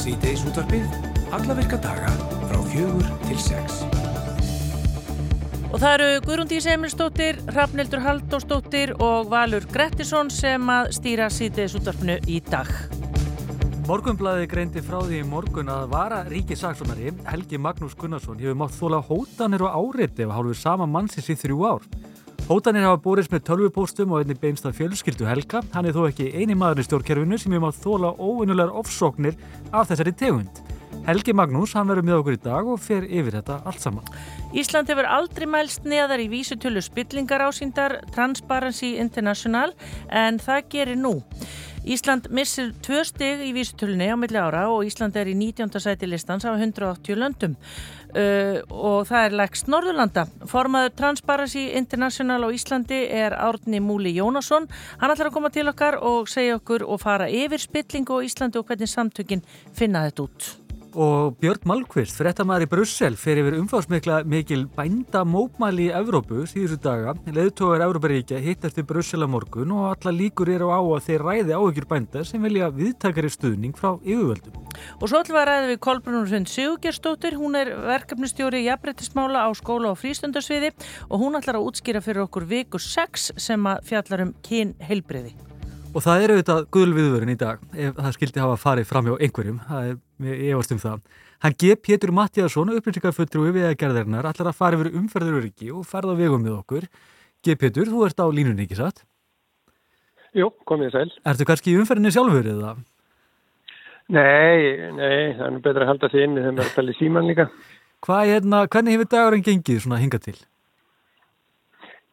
síðdeis útvarpið alla virka daga frá fjögur til sex. Og það eru Guðrúndís Emilstóttir, Hrafnildur Haldóstóttir og Valur Grettisson sem að stýra síðdeis útvarpinu í dag. Morgunblæði greindi frá því í morgun að vara ríkisaksonari Helgi Magnús Gunnarsson hefur mátt þóla hótanir og áreiti ef hálfur sama mannsins í þrjú ár. Hótanir hafa borist með tölvupóstum og einni beinst af fjölskyldu Helga. Hann er þó ekki eini maður í stjórnkerfinu sem hefur mátt þóla óvinnulegar ofsóknir af þessari tegund. Helgi Magnús, hann verður með okkur í dag og fer yfir þetta allt saman. Ísland hefur aldrei mælst neðar í vísutölu spillingar ásýndar Transparency International en það gerir nú. Ísland missir tvö stig í vísutölunni á milli ára og Ísland er í 19. sæti listans af 180 löndum uh, og það er lægst Norðurlanda. Formaður Transparency International á Íslandi er Árni Múli Jónasson. Hann ætlar að koma til okkar og segja okkur og fara yfir spillingu á Íslandi og hvernig samtökin finna þetta út og Björn Malmqvist, frettamæður í Brussel fer yfir umfásmikla mikil bænda mópmæli í Evrópu síðustu daga leðtógar Evróparíkja hittast í Brussel á morgun og alla líkur eru á að þeir ræði áhugjur bænda sem vilja viðtakari stuðning frá yfirvöldum. Og svo ætlum við að ræða við Kolbrunur Hund Sigurgerstóttir hún er verkefnistjóri jafnbrettismála á skóla og frístundarsviði og hún ætlar að útskýra fyrir okkur viku 6 sem að fjallar um kyn heilbriði. Og það er auðvitað guðlviðvörun í dag ef það skildi hafa farið fram hjá einhverjum, það er, ég varst um það. Hann gef Pétur Mattíasson, upplýsingarföldrúi við gerðarinnar, allar að fara yfir umferðuröryggi og ferða vegum með okkur. Gef Pétur, þú ert á línunni, ekki satt? Jú, komið sæl. Ertu kannski í umferðinni sjálfur eða? Nei, nei, það er betra að halda því inni þegar maður er í síman líka. Hvað, hérna, hvernig hefur dagurinn gengið svona hinga til?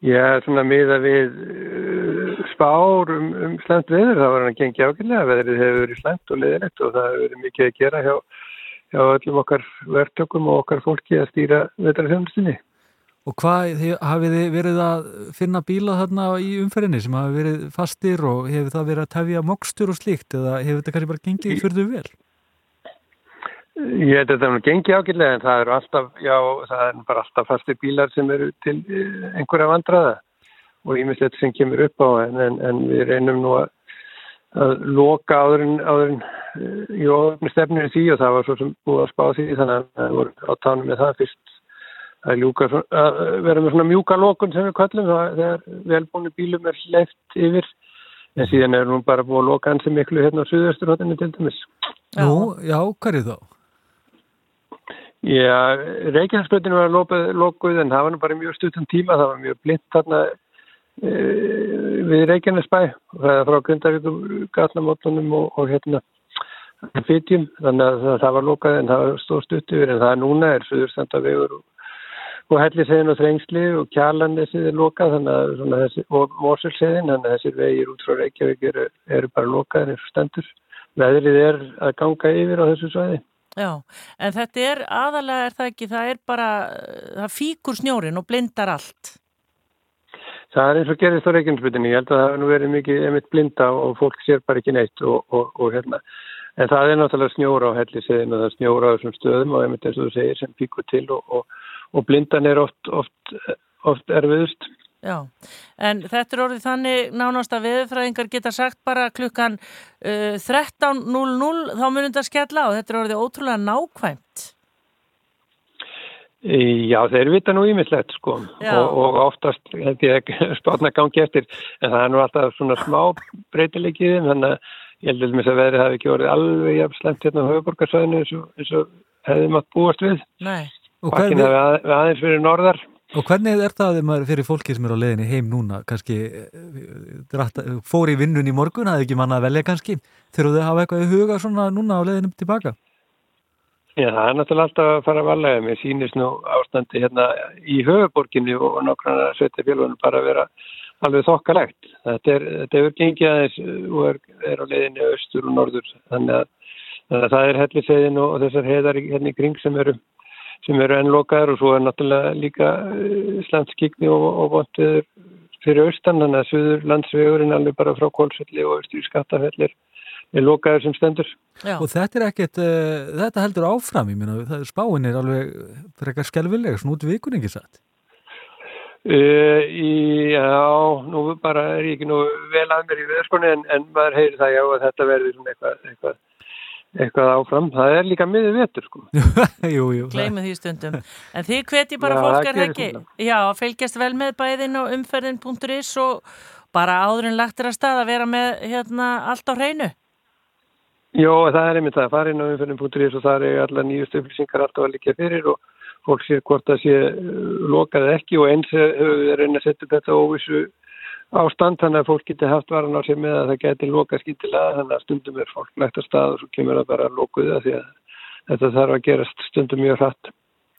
Já, svona miða við spár um, um slemt veður, það var hann að gengja ákveðlega, veðrið hefur verið slemt og leðilegt og það hefur verið mikið að gera hjá, hjá öllum okkar verktökum og okkar fólki að stýra veðrarþjónustinni. Og hvað hafið þið verið að finna bíla þarna í umferðinni sem hafi verið fastir og hefur það verið að tefja mokstur og slíkt eða hefur þetta kannski bara gengið fyrir þau vel? Ég held að það er gengið ákveðlega en það eru alltaf, já, það er bara alltaf fastir bílar sem eru til eh, einhverja vandraða og ímislegt sem kemur upp á en, en, en við reynum nú að, að loka áðurinn, áðurinn í ofnir stefninu því og það var svo sem búið að spá því þannig að það voru á tánum með það fyrst að, ljúka, að vera með svona mjúka lokun sem við kallum þegar velbúinu bílum er leift yfir en síðan er nú bara búið að loka hansi miklu hérna á Suðausturhóttinu til dæmis. Nú, já, hvað er þá? Já, Reykjanesbröðinu var lokuð en það var nú bara mjög stuttum tíma, það var mjög blind þarna við Reykjanesbæ frá Grindavíkum, Gatnamóttunum og, og hérna Fitjum, þannig að það, það var lokað en það var stór stutt yfir en það er núna er Suðurstandavegur og, og Hellisegin og Þrengsli og Kjarlandesið er lokað þessi, og Mosulsegin, þannig að þessir vegir út frá Reykjavík eru, eru bara lokað en er stendur. Veðrið er að ganga yfir á þessu svæði. Já, en þetta er aðalega er það ekki, það er bara, það fíkur snjórin og blindar allt. Það er eins og gerist á Reykjanesbyttinni, ég held að það hefur nú verið mikið emitt blinda og fólk sér bara ekki neitt og, og, og hérna. En það er náttúrulega snjóra á helliseðin og það snjóra á þessum stöðum og emitt eins og þú segir sem fíkur til og, og blindan er oft, oft, oft erfiðust. Já, en þetta er orðið þannig nánast að veðurfræðingar geta sagt bara klukkan uh, 13.00 þá munum þetta skella og þetta er orðið ótrúlega nákvæmt. Já, þeir vita nú ímislegt sko og, og oftast held ég spátna gangi eftir en það er nú alltaf svona smá breytilegiðin þannig að ég held að að veðrið hafi ekki orðið alveg jafn slemt hérna á höfuborgarsvæðinu eins eins og hefði maður búast við. Nei. Bakkin hafi að, aðeins fyrir norðar. Og hvernig er það fyrir fólki sem er á leiðinni heim núna, kannski fór í vinnun í morgun, hafði ekki manna að velja kannski, þegar þau hafa eitthvað í huga svona núna á leiðinum tilbaka? Já, það er náttúrulega alltaf að fara að valega, mér sýnist nú ástandi hérna í höfuborginni og nokkranna sveitafélunum bara að vera alveg þokkalegt. Þetta er, þetta er gengið aðeins og er, er á leiðinni austur og norður, þannig að, að það er hellisegin og þessar heiðar hérna í kring sem eru sem eru ennlokaður og svo er náttúrulega líka slandskikni og, og vontiður fyrir austan, þannig að söður landsvegurinn alveg bara frá Kólsvelli og austur Skattafellir er lokaður sem stendur. Já. Og þetta er ekkert, uh, þetta heldur áfram, ég minna, spáin er alveg frekar skelvilega, svona út vikur ekki satt? Uh, já, nú bara er ég ekki nú vel að mér í veðskonu en, en maður heyri það já að þetta verður svona eitthvað, eitthvað eitthvað áfram. Það er líka miður vetur sko. jú, jú. Gleimu því stundum. En þið hveti bara fólk er ekki. Já, fylgjast vel með bæðin og umferðin.is og bara áður en lagt er að stað að vera með hérna allt á hreinu. Jó, það er einmitt það. Farin á umfyrir.is og það er allar nýjust upplýsingar alltaf að líka fyrir og fólk sér hvort það sé uh, lokað ekki og eins við reyna að setja þetta óvissu ástand þannig að fólk geti haft varan á sér með að það geti lokað skýndilega þannig að stundum er fólk lægt að stað og svo kemur það bara lokuð því að þetta þarf að gerast stundum mjög hratt.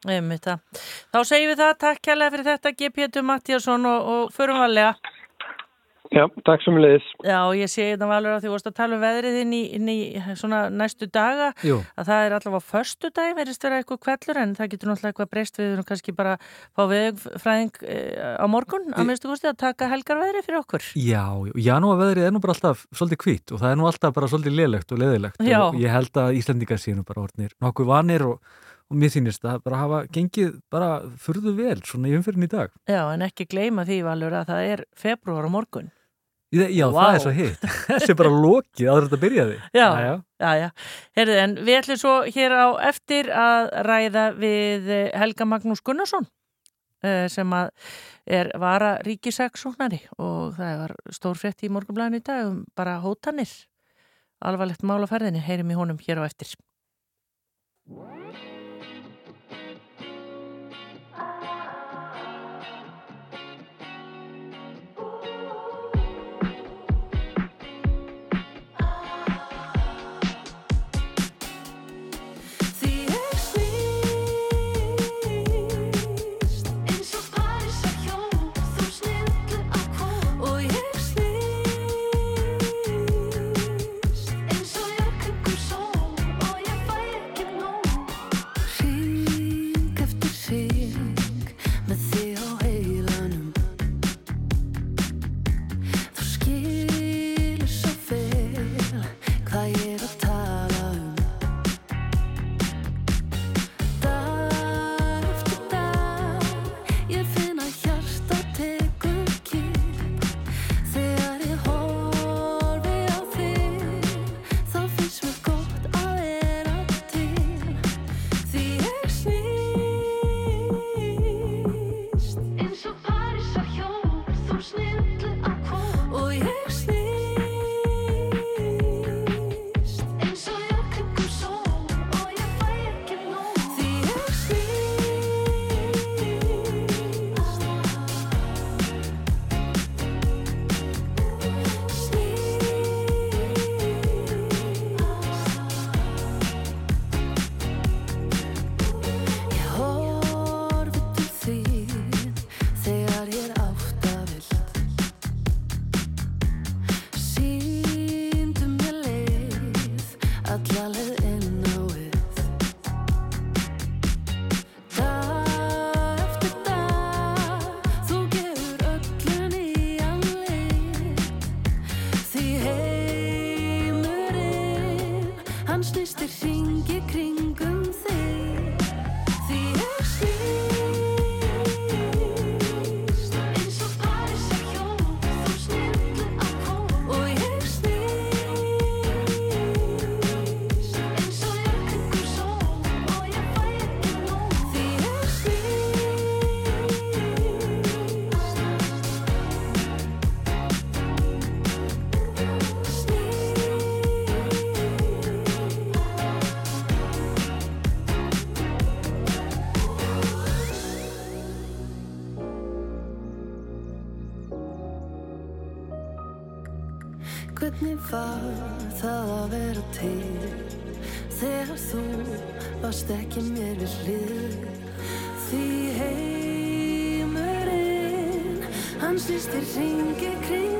Einmitt það. Þá segjum við það. Takk kærlega fyrir þetta, G. Pétur Mattíasson og, og. Já, takk sem leiðis. Já, ég sé þetta valur að því vorst að tala um veðrið inn í, inn í svona næstu daga Jú. að það er allavega förstu dag verðist vera eitthvað kvellur en það getur náttúrulega eitthvað breyst við erum kannski bara fá veðfræðing á morgun að minnstu kosti að taka helgarveðri fyrir okkur. Já, janúarveðrið er nú bara alltaf svolítið hvít og það er nú alltaf bara svolítið leðilegt og leðilegt Já. og ég held að Íslandingar séu nú bara orðnir nokkuð vanir og, og mér þýnist að bara hafa gengið bara furðu vel svona í umfyrin í dag. Já, en ekki gleyma því valur að það er februar á morgun. Já, Vá. það er svo hitt. Þessi er bara lokið en þetta byrjaði. Já. já. Já, já. Herðu, en við ætlum svo hér á eftir að ræða við Helga Magnús Gunnarsson eh, sem að er vara ríkisaksóknari og það var stór frétt í morgunblæðinu í dag um bara hótanir alvarlegt mál á ferðinni, heyrim í honum hér á eftir. Hvernig var það að vera til? Þegar þú varst ekki mér við hlið. Því heimurinn hann snýst í ringi kringum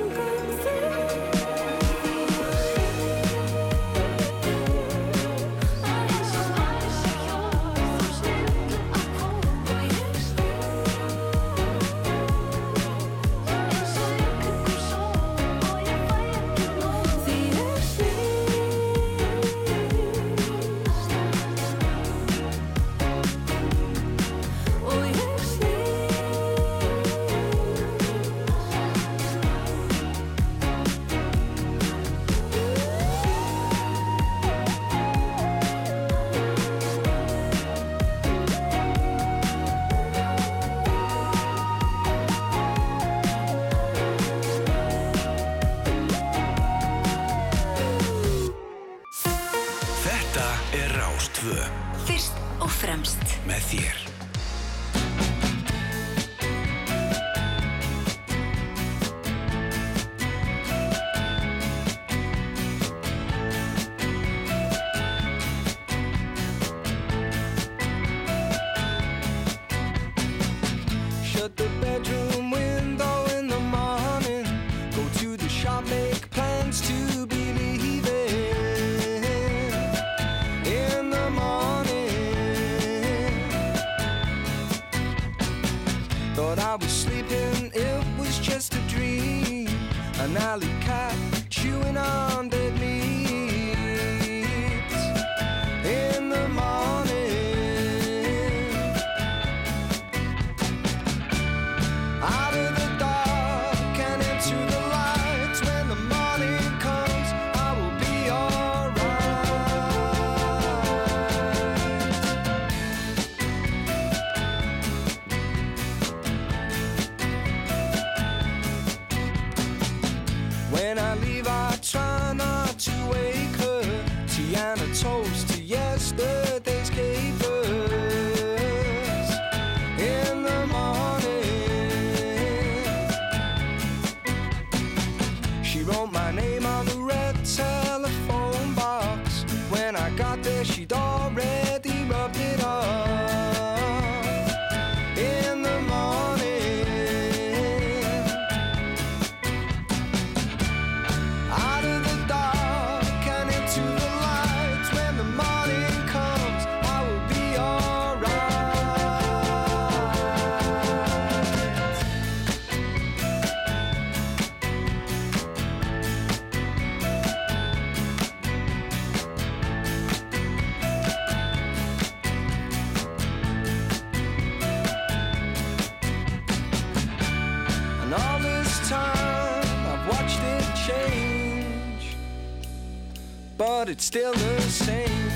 but it's still the same.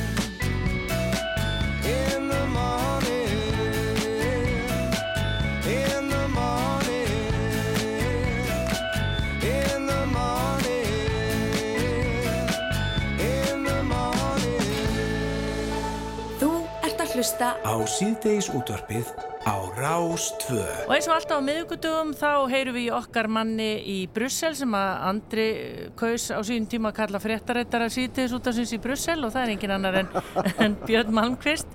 In the morning, in the morning, in the morning, in the morning. Þú ert að hlusta Á síðdeis útvarpið á Rás 2. Og eins og alltaf á miðugutugum þá heyrum við okkar manni í Brussel sem að Andri kaus á síðan tíma að kalla fréttarættara síðtegis út af sinns í Brussel og það er engin annar en, en Björn Malmqvist.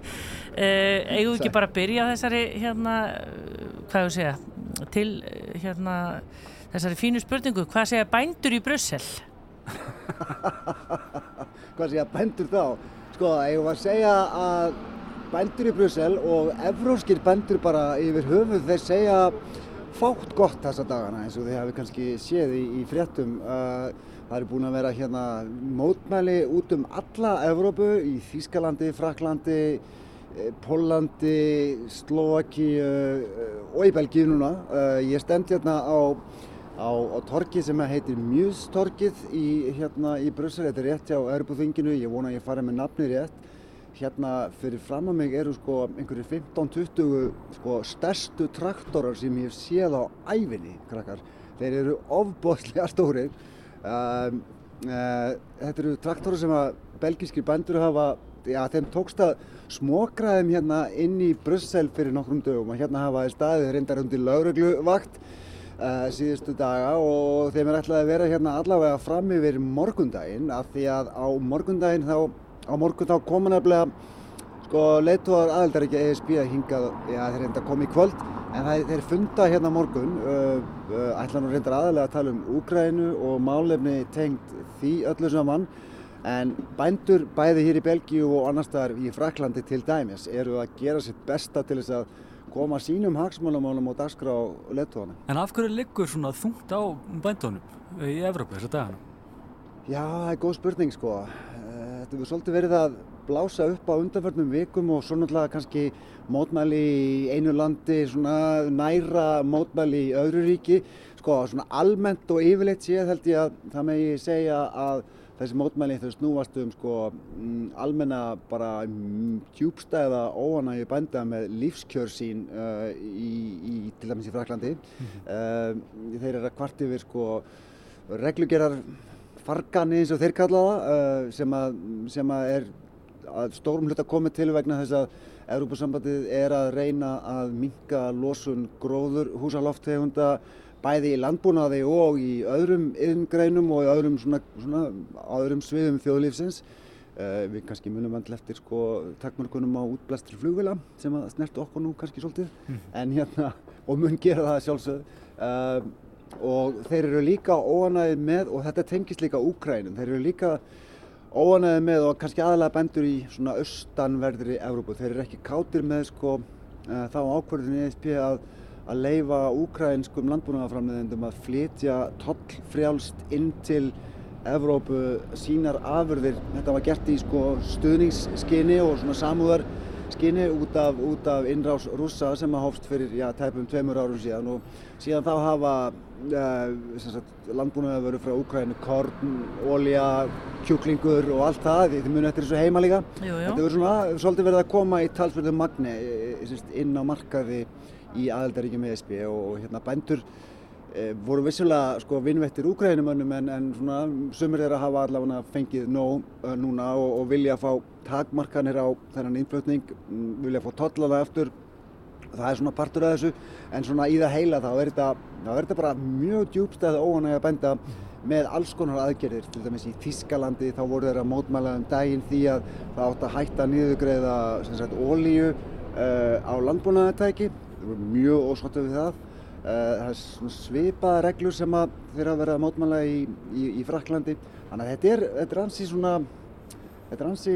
Uh, eigum við ekki bara að byrja þessari hérna, hvað ég segja, til eh, hérna þessari fínu spurningu, hvað segja bændur í Brussel? hvað segja bændur þá? Sko, eigum við að segja að bændur í Brussel og evróskir bændur bara yfir höfuð þeir segja fátt gott þessa dagana eins og þið hafi kannski séð í, í fréttum. Uh, það eru búin að vera hérna mótmæli út um alla Evrópu í Þýskalandi, Fraklandi, eh, Pólandi, Slovaki og í Belgíu núna. Uh, ég stend hérna á á, á torki sem heitir Mjústorkið í, hérna, í Brussel, þetta er rétt hjá Europafinginu, ég vona að ég fari með nafni rétt. Hérna fyrir fram að mig eru sko einhverjir 15-20 sko stærstu traktorar sem ég hef séð á æfinni, krakkar. Þeir eru ofbóðslega stórir. Um, uh, þetta eru traktorar sem að belgískir bændur hafa, já þeim tókst að smokraðum hérna inn í Brussel fyrir nokkrum dögum og hérna hafa þeir staðið reyndar undir laurugluvakt uh, síðustu daga og þeim er ætlað að vera hérna allavega fram yfir morgundaginn af því að á morgundaginn þá, á morgun þá koma nefnilega sko leituðar aðeldaríkja ESB að hingað, já þeir reynda að koma í kvöld en það, þeir funda hérna morgun uh, uh, ætla nú reyndar aðalega að tala um Úgrænu og málefni tengt því öllu saman en bændur bæði hér í Belgíu og annar staðar í Fraklandi til dæmis eru að gera sitt besta til þess að koma sínum hagsmálumálum og dagskrá leituðana. En af hverju liggur svona þungt á bændunum í Evrópu þessa dagana? Já, það er góð spurning sko. Eh, Þetta hefur svolítið verið að blása upp á undanförnum vikum og svo náttúrulega kannski mótmæli í einu landi, svona næra mótmæli í öðru ríki. Sko, svona almennt og yfirleitt séð held ég að það megi segja að þessi mótmæli þau snúast um sko mm, almenna bara mm, djúbstæða óanægju bænda með lífskjör sín uh, í, í, til dæmis í Fraklandi. uh, þeir eru að kvart yfir sko reglugerar fargani eins og þeir kalla það uh, sem, að, sem að er að stórum hluta komið til vegna þess að Európa-sambandið er að reyna að minka losun gróður húsalofttegunda bæði í landbúnaði og í öðrum yðngreinum og í öðrum, svona, svona, öðrum sviðum þjóðlífsins. Uh, við kannski munum vandl eftir sko, takmörkunum á útblæstri flugvila sem að snertu okkur nú kannski svolítið en hérna, og mun gera það sjálfsögð. Uh, og þeir eru líka óanæðið með, og þetta tengist líka Úkrænum, þeir eru líka óanæðið með og kannski aðalega bendur í svona austanverðri Evrópu. Þeir eru ekki kátir með sko uh, þá ákvörðin ESP að, að leifa úkrainskum landbúnaðarframleðendum að flytja tollfrjálst inn til Evrópu sínar afurðir. Þetta var gert í sko stuðningsskinni og svona samúðarskinni út af, út af innrás rússa sem að hófst fyrir já, tæpum tveimur árum síðan og síðan þá hafa uh, landbúnaðarvöru frá Úkrænu, korn, olja, kjúklingur og allt það, því þið munið eftir þessu heima líka. Jú, jú. Þetta verður svona svolítið verið að koma í talsverðu magni eh, inn á markaði í aðeldaríkjum ESB og, og hérna bændur voru vissulega sko vinnvettir úkrænumönnum en, en svona sumir þeirra hafa allavega fengið nóg uh, núna og, og vilja fá takmarkanir á þennan innflutning, vilja fá tollana aftur. Það er svona partur af þessu. En svona í það heila þá er þetta, bara mjög djúbstæð óanægja bænda með alls konar aðgerðir. Til dæmis í Þískalandi þá voru þeirra mótmæla um daginn því að það átt að hætta sagt ólíu uh, á landbúnaðartæki. Það voru mjög ósóttu við það það er svipaða reglur sem að þeirra að vera að mótmæla í, í, í Fraklandi þannig að þetta er, þetta er ansi svona þetta er ansi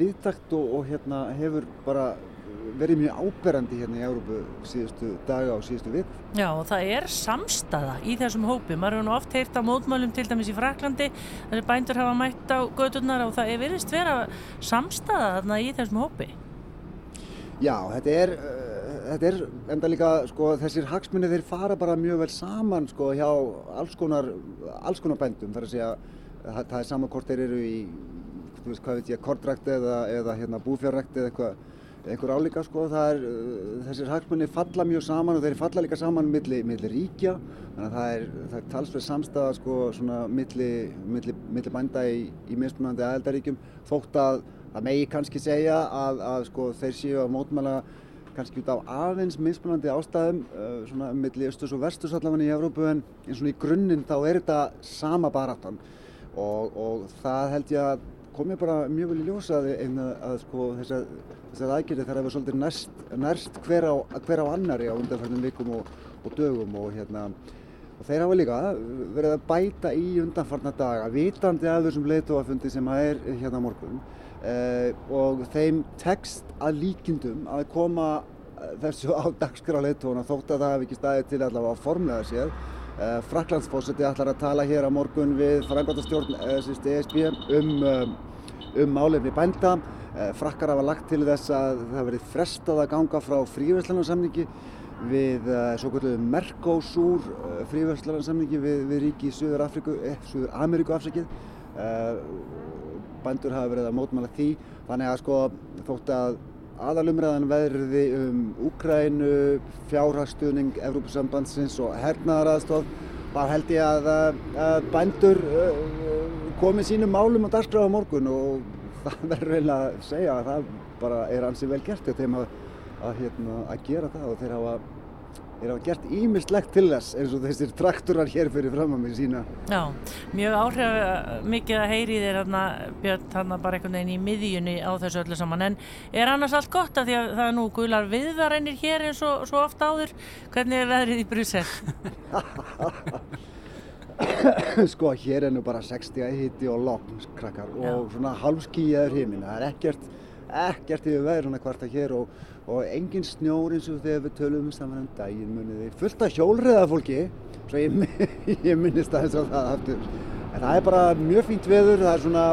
viðtakt og, og hérna hefur bara verið mjög áberandi hérna í Európu síðustu daga og síðustu vik. Já, og það er samstaða í þessum hópi. Maður hefur nú oft heyrt á mótmælum til dæmis í Fraklandi, þessi bændur hafa mætt á gödurnar og það er verið vera samstaða þarna í þessum hópi. Já, þetta er, uh, þetta er enda líka, sko, þessir hagsmunni þeir fara bara mjög vel saman, sko, hjá alls konar, alls konar bændum. Það er að segja, það, það er sama hvort þeir eru í, þú veist, hvað veit ég, kortrækt eða, eða hérna búfjárrækt eða eitthvað einhver álíka sko, það er, þessir hagsmunni falla mjög saman og þeir falla líka saman milli, milli ríkja, þannig að það er, það er talsverð samstæða sko svona milli, milli, milli bænda í, í mismunandi aðeldaríkjum, þótt að það megi kannski segja að, að sko þeir séu að mótmæla kannski út af aðeins mismunandi ástæðum uh, svona milli östus og vestus allavega í Evrópu en eins og í grunninn þá er þetta sama baráttan. Og, og það held ég að kom ég bara mjög vel í ljósa að, að, að sko, þessar, þessar aðgerði þarf að vera svolítið nærst, hver, á, hver á annari á undanfærnum vikum og, og dögum og, hérna, þeir hafa líka verið að bæta í undanfarnar daga vitandi af þessum leituafundi sem að er hérna morgun eh, og þeim tekst að líkindum að koma þessu á dagskrá leituana þótt að það hef ekki staðið til allavega að formlega sér Uh, Fraklandsfósiti ætlar að tala hér á morgun við frangværtastjórn ESB um, um, um málefni bænda. Frakkar hafa lagt til þess að það verið frestað að ganga frá fríverslunarsamningi við svo kvöldu Mercosur fríverslunarsamningi við, við ríki í Suður, Afriku, eh, Suður Ameríku afsakið. Bændur hafa verið að mótmála því þannig að sko þótt að aðalumræðan verði um Úkrænu, fjárhagsstuðning Evrópusambandsins og hernaðaraðstof þá held ég að, að bændur komi sínum málum á dagskrá á morgun og það verður eiginlega að segja að það bara er ansið vel gert til þeim að, að, hérna, að gera það og þeir hafa þeir hafa gert ímislegt til þess eins og þessir traktorar hér fyrir fram að mér sína. Já, mjög áhrif mikið að heyri þér hérna Björn þarna bara einhvern veginn í miðjunni á þessu öllu saman. En er annars allt gott að því að það er nú gular viðvarænir hér eins og svo ofta áður? Hvernig er veðrið í Brussel? Sko hér er nú bara 60 hitti og logn krakkar og svona halvskíjaður himinn. Það er ekkert ekkert yfir veður svona kvarta hér og, og engin snjór eins og þegar við tölum saman um daginn muniði fullt af hjólriða fólki svo ég, ég minnist aðeins á það aftur en það er bara mjög fínt veður það er svona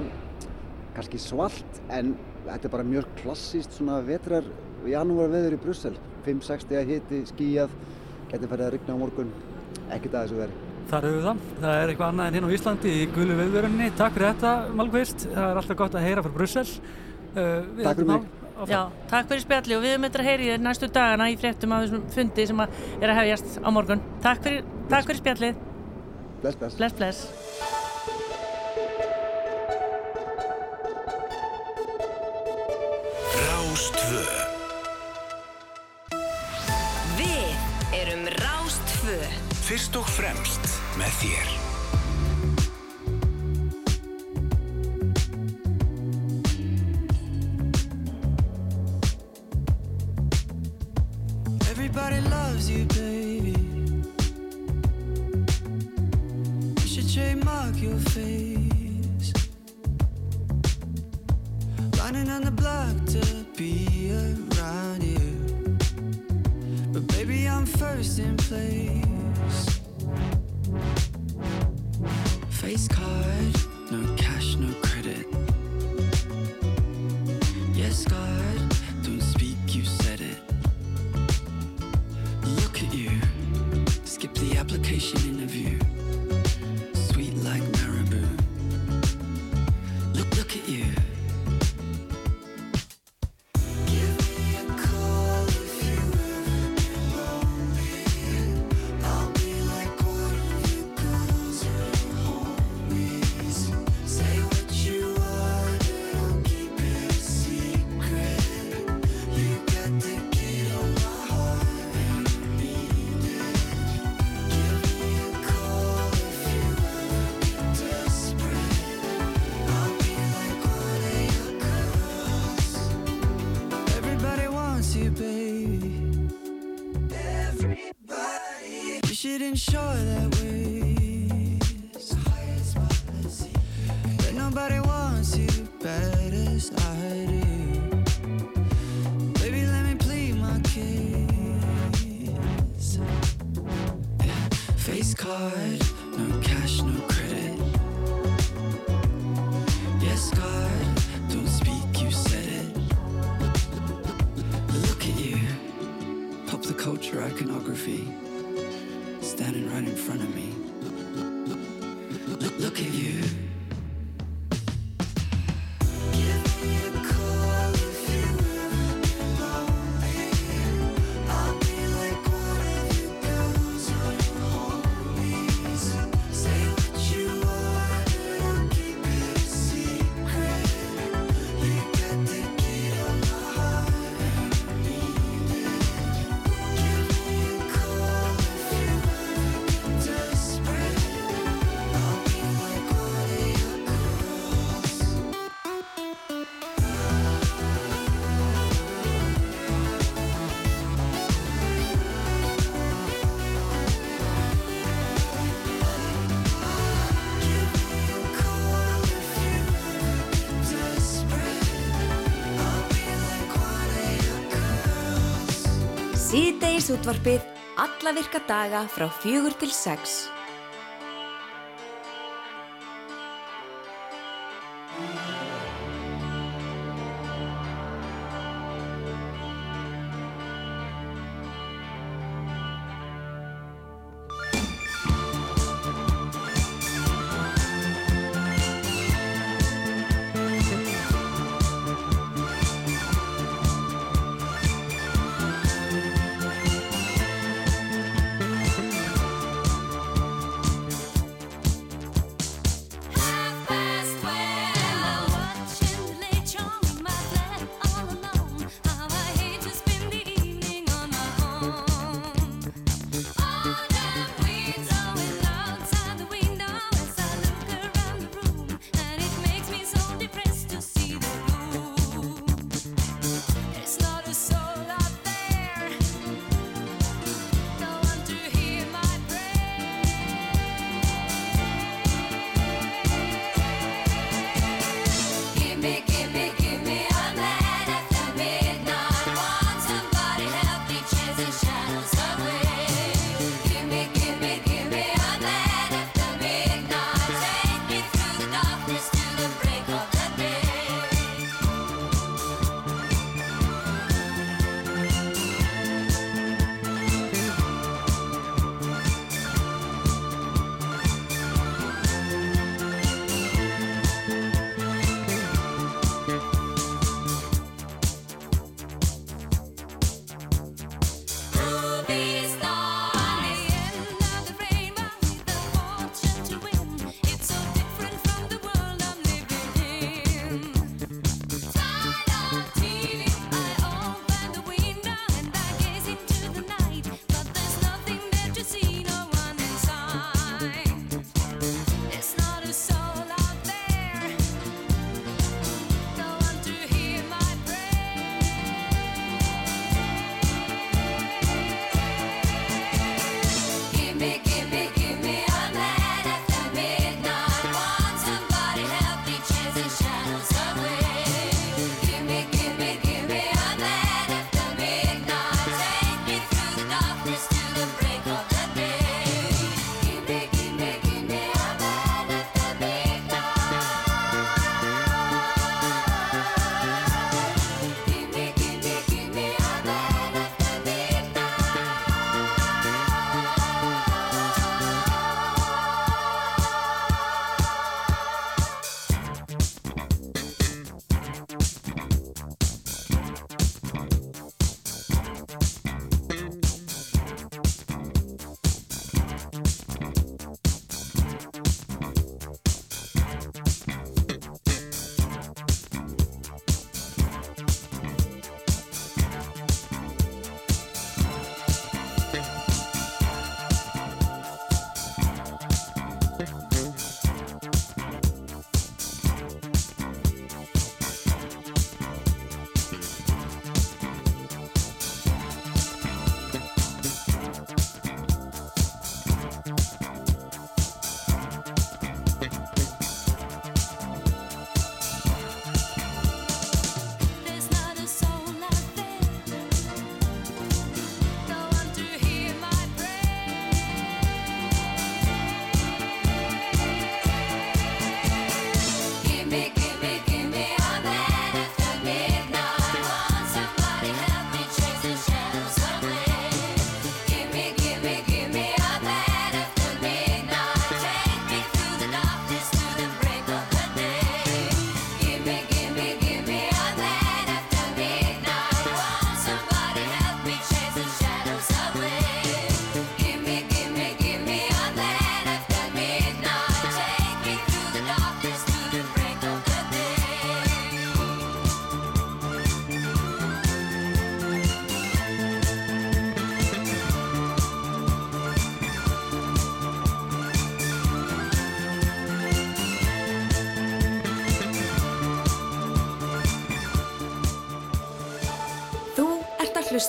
kannski svalt en þetta er bara mjög klassíst svona vetrar janúar veður í Brussel 5-60 hitti, skíjað getur farið að rigna á morgun ekkert að þessu verið Þar höfum við það. Það er eitthvað annað en hérna á Íslandi í gulu viðvörunni. Takk fyrir þetta, Malmqvist. Það er alltaf gott að heyra frá Brussel. Uh, takk fyrir mig. Já, takk fyrir spjalli og við höfum eitthvað að heyri þér næstu dagana í fréttum af þessum fundi sem er að hefjast á morgun. Takk fyrir, takk fyrir spjallið. Bless, bless. Bless, bless. Rástvö Við erum Rástvö. Fyrst og fremst með þér loves you, baby. Should trademark your face. Running on the block to be around you. But baby, I'm first in place. Face card, no cash, no credit. Yes, God. the application interview. Ríkisútvarpið alla virka daga frá fjögur til sex.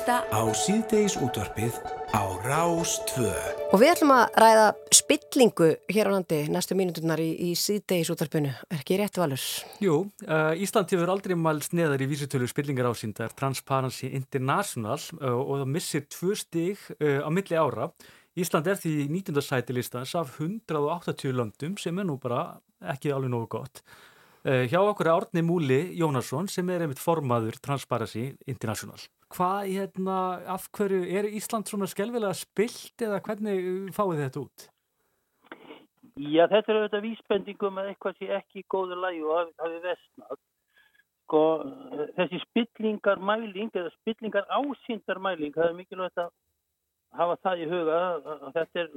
Hlusta Á síðdeis útvarpið á Rás 2. Og við ætlum að ræða spillingu hér á landi næstu mínuturnar í, í síðdeis útvarpinu. Er ekki rétt valur? Jú, uh, Ísland hefur aldrei mælst neðar í vísutölu spillingar ásýndar Transparency International uh, og það missir tvö stig uh, á milli ára. Ísland er því í 19. sæti listans af 180 löndum sem er nú bara ekki alveg nógu gott. Uh, hjá okkur er Árni Múli Jónasson sem er einmitt formaður Transparency International. Hvað, hérna, af hverju, er Ísland svona skelvilega spilt eða hvernig fáið þetta út? Já, þetta er auðvitað vísbendingum að eitthvað sé ekki í góðu lægi og hafi, vestnað. Sko, þessi spillingar mæling eða spillingar ásýndar mæling, það er mikilvægt að hafa það í huga að þetta er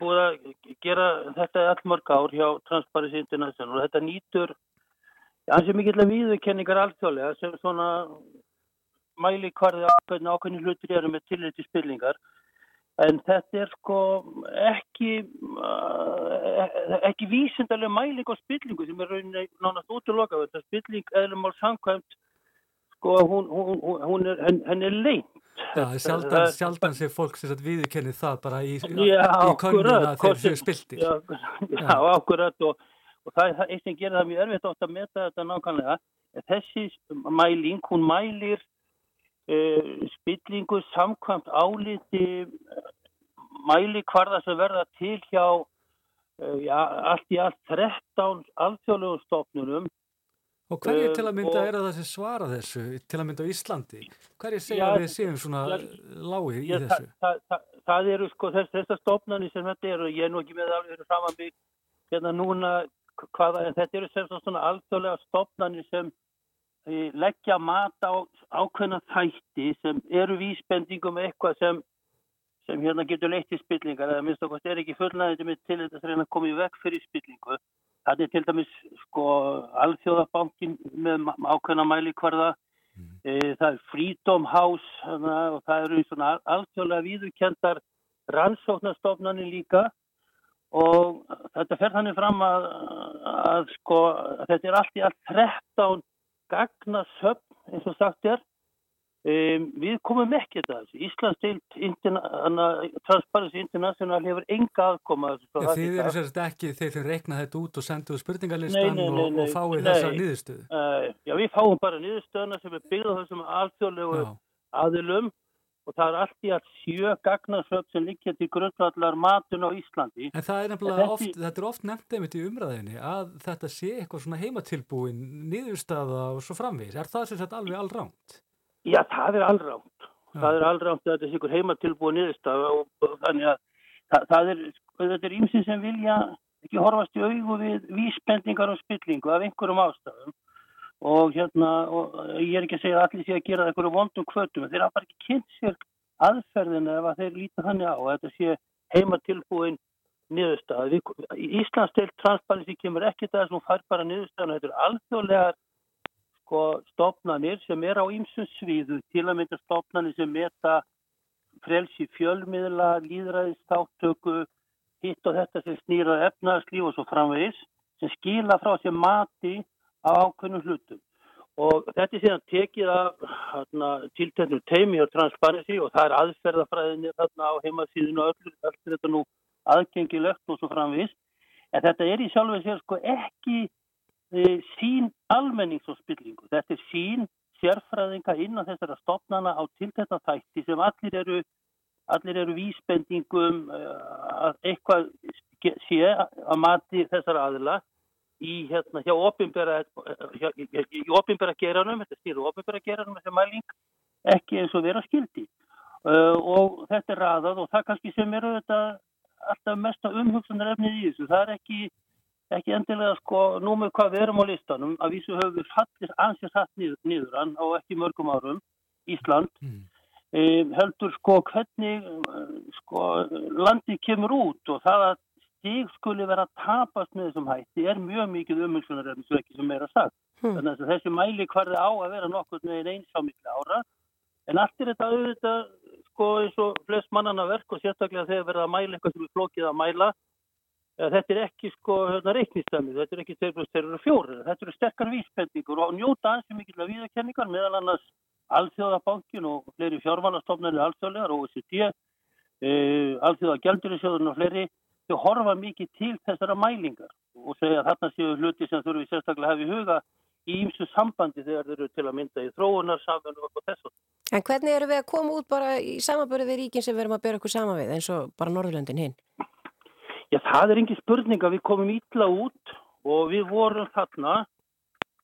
búið að gera þetta allmörg ár hjá Transparency International. Og þetta nýtur ansið mikilvægt viðurkenningar alþjóðlega sem svona mæli hvarði ákveðin ákveðin hlutir eru með tilliti spillingar. En þetta er sko ekki uh, ekki vísindarlega mæling á spillingu sem er rauninni nánast útloka þetta spilling eða mál samkvæmt sko hún, hún, hún, er, henn, er leint Já, sjaldan, sjaldan sé fólk sem viðkenni það bara í, í akkurat, þegar þau spiltir. Já, já, akkurat og, og það er eitt sem gerir það mjög erfitt átt að meta þetta nákvæmlega. Þessi mæling, hún mælir uh, spillingu samkvæmt áliti mæli hvarða sem verða til hjá uh, já, allt í allt 13 alþjóðlegum stofnunum Og hverju Eh, til að mynda og- er það sem svara þessu, til að mynda á Íslandi? Hverju segja að við séum svona lágir í þessu? það, það, það, eru sko þess, þessar stofnani sem þetta eru, ég er nú ekki með það eru saman mig hérna núna hvaða, en þetta eru sem svona alþjóðlega stofnani sem e, leggja mat á ákveðna þætti sem eru vísbendingum eitthvað sem sem hérna getur leitt í spillingar eða minnst okkar er ekki fullnæðið með til þetta að reyna að koma í veg fyrir spillingu Það er til dæmis sko alþjóðabankin með ákveðna mælikvarða. E, það er Freedom House hana, og það eru svona al- alþjóðlega viðurkendar rannsóknarstofnanir líka. Og þetta fer þannig fram að, að sko að þetta er allt í allt 13 gagnasöfn eins og sagt er um, við komum ekki að þessu Íslands deilt interna, Transparency International hefur enga aðkoma að þessu, svo Já, það þið eru sérst ekki þeir sem reikna þetta út og senduðu Nei, spurningalistan og, og nei. þessa niðurstöðu. Uh, já, við fáum bara niðurstöðuna sem er byggð á þessum alþjóðlegu aðilum og það er allt í allt sjö gagnasöfn sem liggja til grundvallar matun á Íslandi. En það er nefnilega oft, þetta er oft nefnt einmitt í umræðinni að þetta sé eitthvað svona heimatilbúin, niðurstaða og svo framvegis. Er það sagt alveg allránt? Já, það er allránt. Það er allránt að þetta er sikur heimatilbúið niðurstafa og, þannig að það, það er, þetta er ýmsið sem vilja ekki horfast í augu við vísbendingar og spillingu af einhverjum ástæðum og hérna, og ég er ekki að segja að allir sé að gera einhverju vondum kvötum, þeir hafa bara ekki kynnt sér aðferðina ef að þeir líta þannig á þetta sé heimatilbúin niðurstaða. Við- Í Íslandsdeild transparency kemur ekki það sem hún fær bara niðurstaðan, þetta er alþjóðlegar sko stopnanir sem er á ýmsum sviðu, til að mynda stopnanir sem meta frelsi fjölmiðla, líðræðistáttöku, hitt og þetta sem snýra efnaðarslíf og svo framvegis, sem skila frá sér mati á ákveðnum hlutum. Og þetta er síðan tekið af tilteknum teimi og transparency og það er aðferðafræðinni þarna á heimasíðinu og öllu, allt er þetta nú aðgengilegt og svo framvegis. En þetta er í sjálfu sér sko ekki sín almennings og spillingu. Þetta er sín sérfræðinga innan þessara stopnana á tiltekna þætti sem allir eru, allir eru vísbendingum eh, að eitthvað sé að mati þessara aðila í hérna hjá opinbera hjá, í, opinbera geranum, þetta stýru opinbera geranum þessi mæling ekki eins og vera skildi uh, og þetta er raðað og það kannski sem eru þetta alltaf mesta umhugsunar efnið í þessu, það er ekki ekki endilega sko númur hvað við erum á listanum, að vísu höfum við fallir ansið satt niður, niður hann á ekki mörgum árum, Ísland um, heldur sko hvernig sko landið kemur út og það að stig skuli vera að tapast með þessum hætti er mjög mikið ekki sem meira sagt. Hmm. Þannig að þessi mæli hvarði á að vera nokkur með eins á miklu ára en allt er þetta auðvitað sko eins og flest mannana verk og sérstaklega þegar verða að mæla eitthvað sem er flókið að mæla Eh, Þetta er ekki sko hérna, reiknistæmið, þetta er ekki 2 plus 2 eru 4, þetta eru sterkar vísbendingur og njóta ansi mikilvæg viðurkenningar meðal annars Alþjóðabankin og fleiri fjármálastofnarnir alþjóðlegar og OECD, e, Alþjóða Gjaldurisjóðurinn og fleiri, þau horfa mikið til þessara mælingar og segja að þarna séu hluti sem þurfi sérstaklega að hafa í huga í ýmsu sambandi þegar þeir eru til að mynda í þróunarsamfunum og þessu. En hvernig eru við að koma út bara í samanbörði við ríkin sem við erum að bera okkur saman við eins og bara Norðurlöndin hinn? Já, það er engin spurning að við komum ítla út og við vorum þarna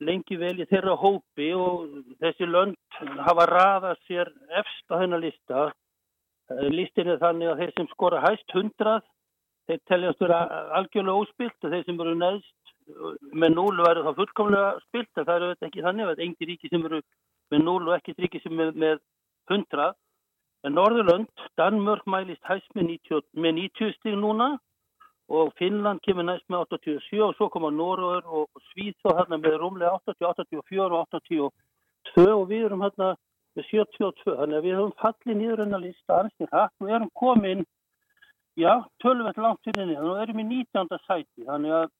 lengi vel í þeirra hópi og þessi lönd hafa raðað sér efst á þennan lista. Eh, Listin er þannig að þeir sem skora hæst 100, þeir teljast vera algjörlega óspilt og þeir sem eru neðst eh, með 0 verður þá fullkomlega spilt en það eru þetta ekki þannig að það er engi ríki sem eru með 0 og ekki ríki sem er með 100. En Norðurlönd, Danmörk mælist hæst með 90, með 90 stig núna og Finnland kemur næst með 87 og svo koma Norður og Svíþó hérna með rúmlega 80, 84 og 82 og við erum hérna með 72 þannig að við höfum fallið nýður en að ansið hratt. Og erum komin já, tölvett langt fyrir niður og erum í 19. sæti. Þannig að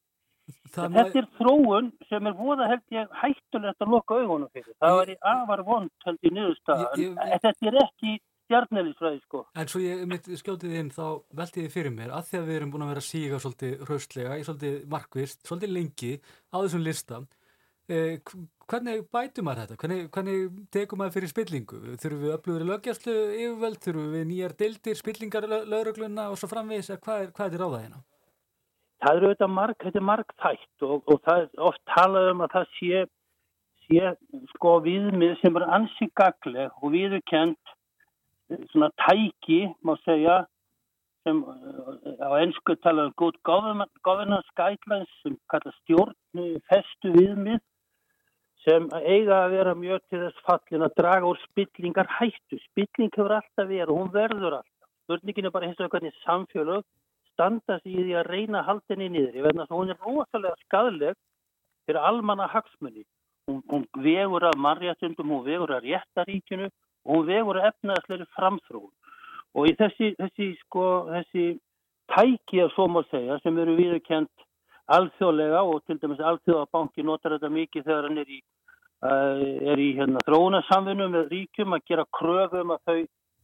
Það þetta er þróun sem er voða held ég hættulegt að loka augunum fyrir. Það var í afar vond held ég niðurstaða. Ég- ég- en þetta er ekki stjarnelisfræði sko En svo ég mitt skjótið inn þá velti ég fyrir mér að því að við erum búin að vera að síga svolítið hraustlega, í svolítið markvist, svolítið lengi á þessum lista. Eh, hv- hvernig bætum maður þetta? Hvernig, hvernig tekum maður fyrir spillingu? Þurfum við öflugur í lögjastlu yfirveld? Þurfum við nýjar deildir, spillingar lögregluna og svo framvegis? Eða Hvað er, hvað er ráða hérna? það eru auðvitað marg, þetta er marg þætt og, og það er oft talað um að það sé, sé sko viðmið sem er ansi gagleg og viðurkend svona tæki, má segja, sem uh, á ennsku talað um good governance guidelines sem kalla stjórn festu viðmið sem eiga að vera mjög til þess fallin að draga úr spillingar hættu. Spilling hefur alltaf verið og hún verður alltaf. Spurningin er bara hins vegar hvernig samfélög standa sig í því að reyna henni niður. Ég veit að hún er rosalega skadleg fyrir almanna hagsmunni. Hún, hún vegur að mannréttundum, hún vegur að réttaríkinu og hún vegur að efnaðsleiri framþróun. Og í þessi, þessi, sko, þessi tæki, ef svo má segja, sem eru viðurkend alþjóðlega og til dæmis alþjóðabanki notar þetta mikið þegar hann er í, uh, er í hérna, þróunarsamfunum með ríkjum að gera kröfum að þau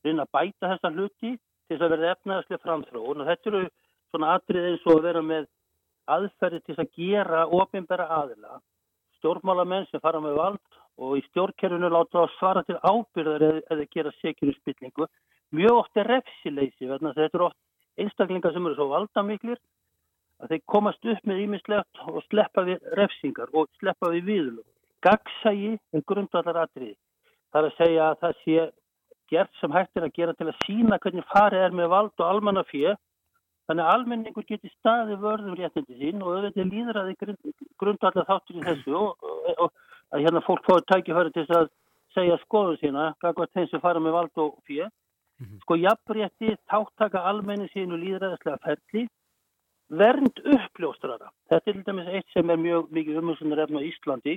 reyna að bæta þessa hluti til þess að verða efnaðslega framþróun og þetta eru svona atrið eins og að vera með aðferði til að gera ofinbæra aðila stjórnmálamenn sem fara með vald og í stjórnkerfinu láta að svara til ábyrðar eða, eða gera sekjur í spillingu. Mjög oft er refsileysi, þetta eru oft einstaklingar sem eru svo valdamiklir að þeir komast upp með ímislegt og sleppa við refsingar og sleppa við viðlum. Gagsægi er grundvallar atriði. Það er að segja að það sé gert sem hægt er að gera til að sína hvernig farið er með vald og almanna fjö. Þannig að almenningur geti staði vörðum réttindi sín og auðvitað líður að þið grundvallar þáttur í þessu og, og, og að hérna fólk fóði tækifæri til að segja skoðun sína, hvað þeim sem fara með vald og fjö. Sko jafnrétti, þáttaka almenni sínu líðræðislega ferli, vernd uppljóstrara. Þetta er til dæmis eitt sem er mjög mikið umhersunar efna á Íslandi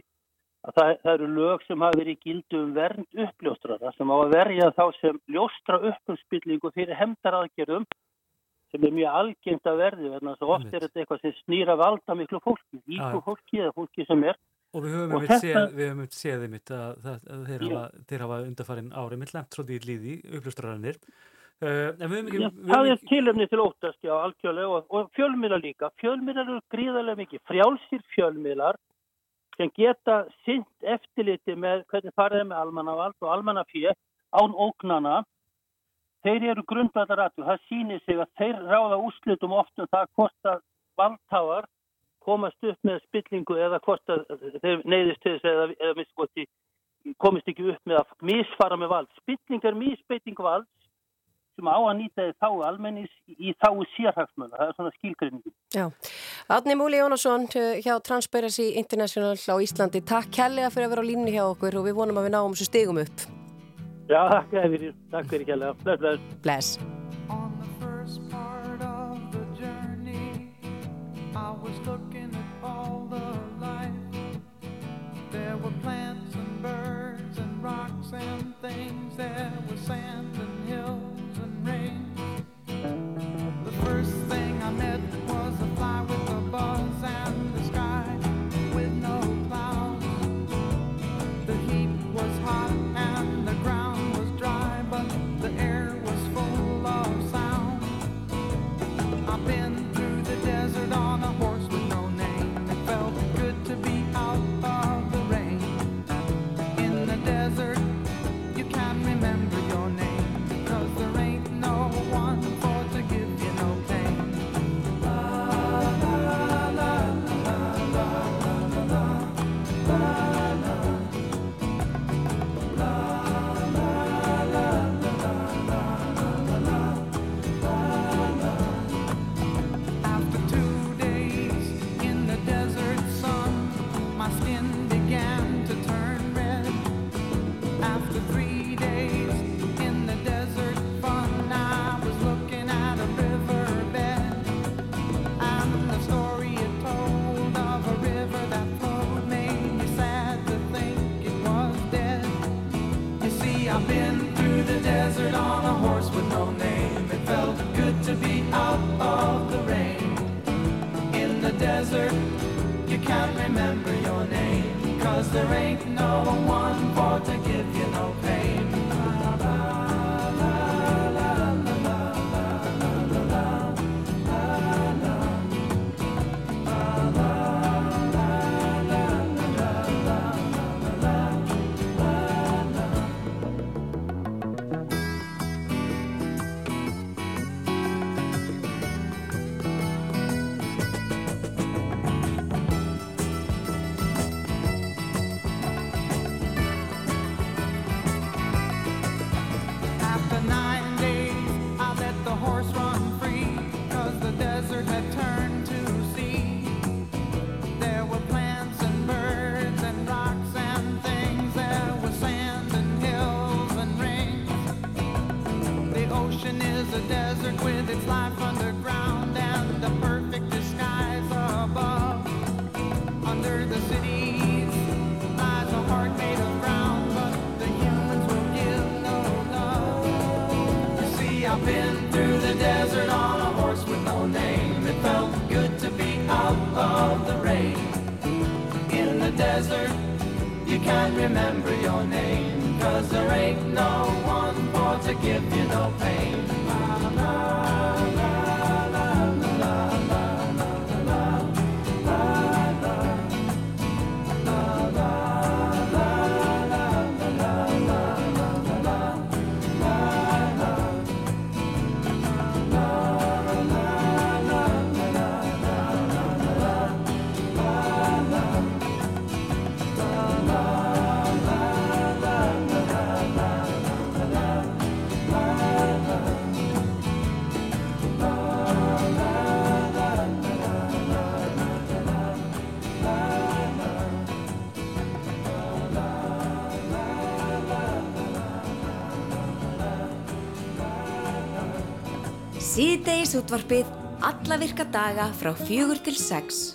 að það, það eru lög sem hafa verið í gildu um vernd uppljóstrara sem á að verja þá sem ljóstra upp um spillingu fyrir hemdaraðgerðum sem er mjög algengt að verði þannig að oft er þetta eitthvað sem snýra valda miklu fólki, íku Já. fólki eða fólki sem er Og við höfum einmitt séð, séð einmitt að, það- að þeir, hafa, þeir hafa undarfærin ári mitt lemt svolítið í líði, uppljóstrarannir. Uh, höfum ekki... Já, það er tilöfni til óttast, já, algjörlega og, og fjölmiðlar líka. Fjölmiðlar eru gríðarlega mikið. Frjálsir fjölmiðlar sem geta sint eftirliti með hvernig farið er með almannavald og almannafíð án ógnana. Þeir eru grundvallaratur. Það sýnir sig að þeir ráða úrslitum oft um það hvort að valdháar komast upp með spillingu eða hvort að þeir neyðist til þess eða, eða í komist ekki upp með að misfara með vald. Spilling er misbeiting valds sem á að nýta í þáu almennis í þáu sérhagsmöna. Það er svona skilgreiningin. Já. Átni Múli Jónasson uh, hjá Transparency International á Íslandi. Takk kærlega fyrir að vera á línni hjá okkur og við vonum að við náum þessu stigum upp. Já, takk fyrir, takk fyrir kjærlega. Bless, bless. Bless. I was looking at all the life. There were plants and birds and rocks and things. There was sand with no name. It felt good to be out of the rain. In the desert, you can't remember your name. Cause there ain't no one for to give you no Ríkisútvarpið alla virka daga frá fjögur til sex.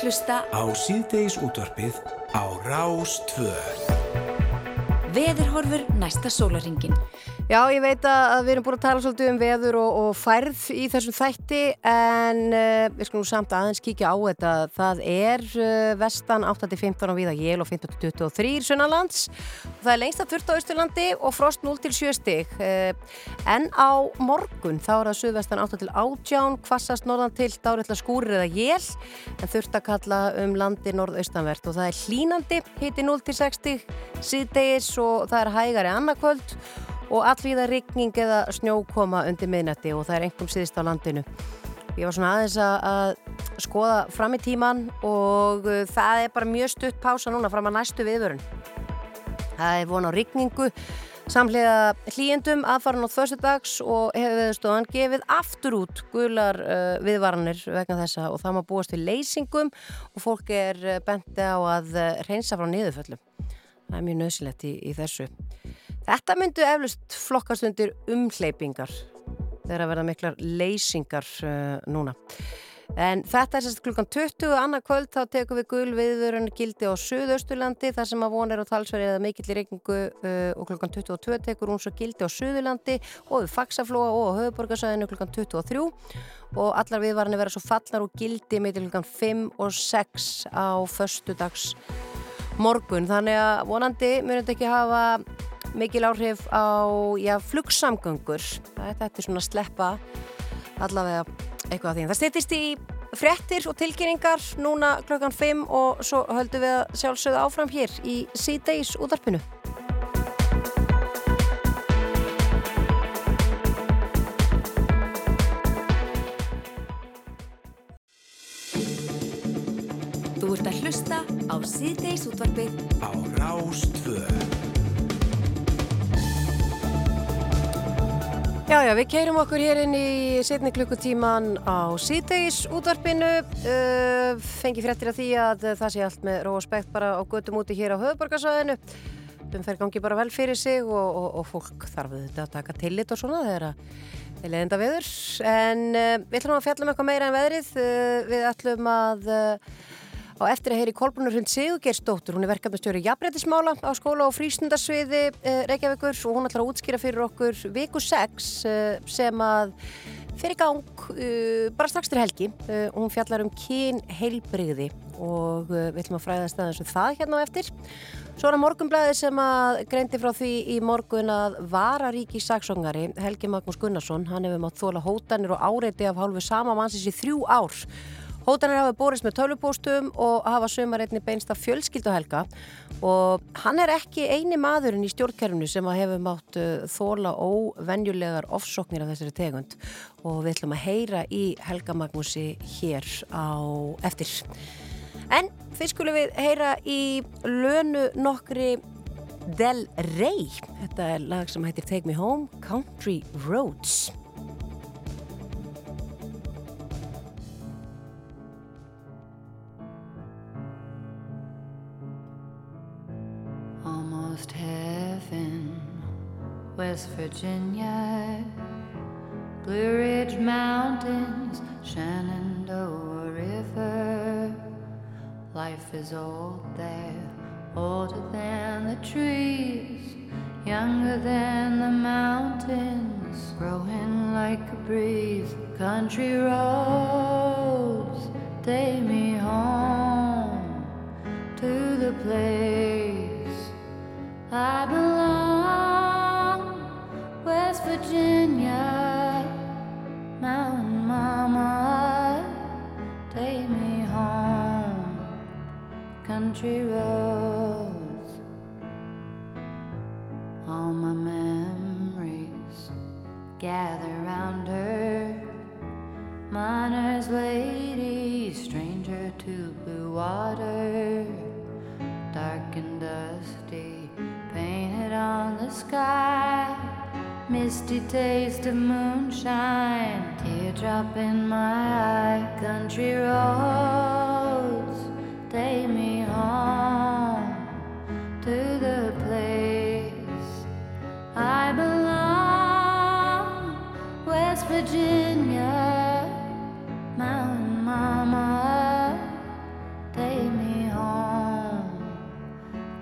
að hlusta á síðdeis útvarpið á Rástvöð. Veðurhorfur næsta sólaringin. Já, ég veit að við erum búin að tala svolítið um veður og, og færð í þessum þætti en uh, við skulum samt aðeins kíkja á þetta. Það er uh, vestan 8-15 á viða jél og 15-23 sunnalands. Það er lengst að 40 á Ísturlandi og frost 0-7 stig. Uh, en á morgun þá er það suðvestan 8-18, kvassast norðan til dáriðla skúrir eða jél en þurft að kalla um landi norðaustanvert og það er hlínandi hiti 0-6 stig síðdegis og það er hægari annarkvöld og allvíða rigning eða snjókoma undir miðnætti og það er einhverjum síðist á landinu. Ég var svona aðeins að, skoða fram í tíman og uh, það er bara mjög stutt pása núna fram að næstu viðvörun. Það er von á rigningu samlega hlýjendum aðfaran á þörstu dags og hefur viðstofan gefið aftur út gular uh, viðvaranir vegna þessa og það má búast við leysingum og fólk er uh, benti á að uh, reynsa frá niðurföllum. Það er mjög nöðsilegt í, í þessu. Þetta myndu eflust flokkast undir umhleypingar þegar að verða miklar leysingar uh, núna. En þetta er sérst klukkan 20 annað kvöld þá tekum við gul viðvörun gildi á Suðausturlandi þar sem að von er á talsverið eða mikill í regningu uh, og klukkan 22 tekur hún svo gildi á Suðurlandi og við Faxaflóa og á höfuborgarsæðinu klukkan 23 og allar viðvarnir vera svo fallar og gildi með klukkan 5 og 6 á förstu dags morgun. Þannig að vonandi munum þetta ekki hafa mikil áhrif á já, flugsamgöngur. Þetta er svona að sleppa allavega eitthvað að því. Það styrtist í frettir og tilkynningar núna klokkan 5 og svo höldum við að sjálfsögðu áfram hér í síðdeis útarpinu. Þú ert að hlusta á síðdeis útvarpið á Rástvöð. Já, já, við keirum okkur hér inn í setni klukkutíman á síðdeis útvarpinu, uh, fengi fréttir af því að það sé allt með ró og spekt bara á göttum úti hér á höfuborgarsvæðinu. Umferð gangi bara vel fyrir sig og, og, og fólk þarf þetta að taka tillit og svona þegar að við leðenda veður. En uh, við ætlum að fjalla um eitthvað meira en veðrið. Uh, við ætlum að á eftir að heyri Kolbrunur Hund Sigurgeirsdóttur. Hún er verkefnastjóri jafnbreytismála á skóla og frísnundarsviði uh, Reykjavíkur og hún ætlar að útskýra fyrir okkur viku 6 uh, sem að fyrir gang uh, bara strax til helgi. Uh, hún fjallar um kyn heilbrigði og uh, við ætlum að fræða staðins um það hérna á eftir. Svo er að morgunblæði sem að greindi frá því í morgun að vararíki saksóngari Helgi Magnús Gunnarsson, hann hefur mátt þóla hótanir og áreiti af hálfu sama mannsins í þrjú ár. Hótanir hafa borist með tölvupóstum og hafa sömarreitni beinst af fjölskylduhelga og hann er ekki eini maðurinn í stjórnkerfinu sem að hefur mátt uh, þóla óvenjulegar ofsóknir af þessari tegund og við ætlum að heyra í Helga Magnúsi hér á eftir. En fyrst skulum við heyra í lönu nokkri Del Rey. Þetta er lag sem heitir Take Me Home, Country Roads. West Virginia, Blue Ridge Mountains, Shenandoah River. Life is old there, older than the trees, younger than the mountains, growing like a breeze. Country roads, take me home to the place I belong, West Virginia, Mountain Mama, take me home, country roads, all my memories gather round her, miner's lady, stranger to blue water dark and dusty, painted on the sky. Misty taste of moonshine, teardrop in my eye. Country roads, take me home to the place I belong. West Virginia, Mountain Mama, take me home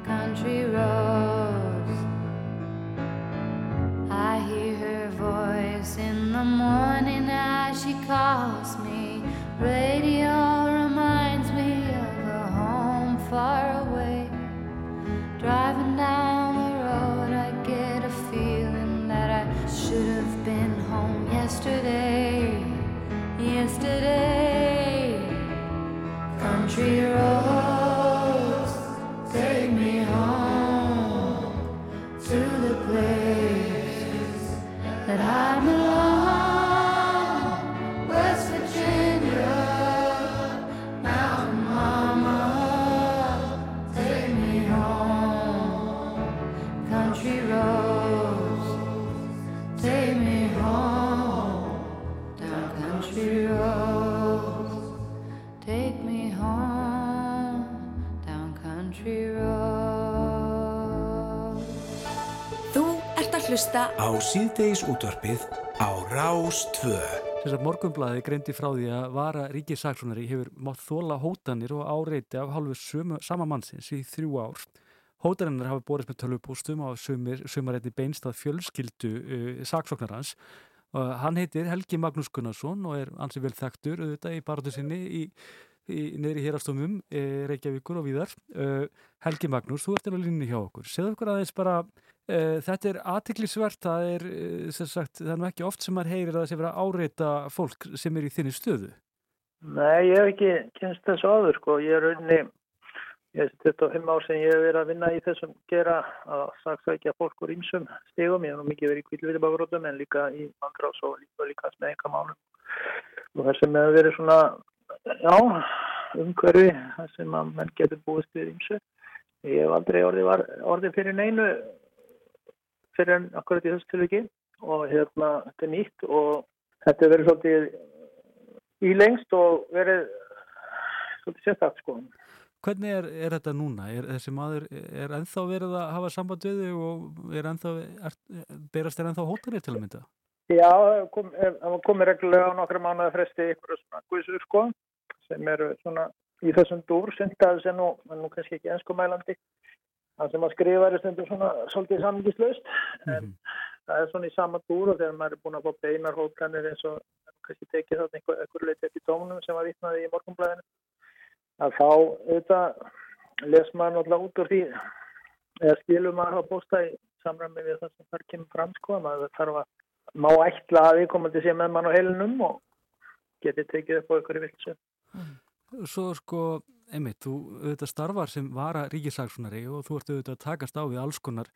country roads. I hear her voice in the morning as she calls me. Radio reminds me of a home far away. Driving down the road, I get a feeling that I should have been home yesterday. Yesterday, country road. Hlusta Á síðdeis útvarpið á Rás 2. Þess að morgunblæði greindi frá því að vara ríkisaksónari hefur mátt þóla hótanir og áreiti af sömu, sama mannsins í þrjú ár. Hótarinnar hafa borist með tölvupústum á sumarétti beinstað fjölskyldu uh, saksóknarans. Uh, hann heitir Helgi Magnús Gunnarsson og er ansið vel þekktur auðvitað í baratu sinni í, í neyri hérastómum, e, Reykjavíkur og víðar. Uh, Helgi Magnús, þú ert alveg línni hjá okkur. Segðu okkur aðeins bara, þetta er aðtiklisvert, það er, uh, sem sagt, það er ekki oft sem maður heyrir að það sé vera að áreita fólk sem er í þinni stöðu. Nei, ég hef ekki kynst þessu áður sko. Ég er rauninni, ég er 25 ár sem ég hef verið að vinna í þessum gera að saksækja fólk úr ýmsum stigum. Ég hef nú mikið verið í kvílvitabagrótum en líka í mandrás og líka, líka með eitthvað málum. Og það sem hefur verið svona, já, umhverfi, það sem að menn getur búist við ýmsu. Ég hef aldrei orðið, var, orðið fyrir neinu fyrir en akkurat í þessu tilviki og hérna, þetta er nýtt og þetta verið svolítið í lengst og verið svolítið sérstakt sko. Hvernig er, er þetta núna? Er þessi maður, er ennþá verið að hafa samband við þig og er ennþá, er, berast þér ennþá hótanir til að mynda? Já, það kom, það komið reglulega á nokkra mánuða fresti ykkur svona guðsur sko sem eru svona í þessum dúr syndaði sem nú, nú kannski ekki enskumælandi það sem að skrifa er stundum svona svolítið samgislaust en það er svona í sama dúr og þegar maður er búin að fá beinar hótanir eins og kannski tekið þarna einhver, einhver leiti eftir dónum sem var vitnaði í morgunblæðinu að þá auðvitað les maður náttúrulega út úr því eða skilur maður að posta í samræmi við það sem þar kemur fram sko maður þarf að má ætla að við komum til að sé með mann á heilinum og geti tekið upp á ykkur í viltsu Svo sko, einmitt, þú auðvitað starfar sem vara ríkisaksonari og þú ert auðvitað að takast á við alls konar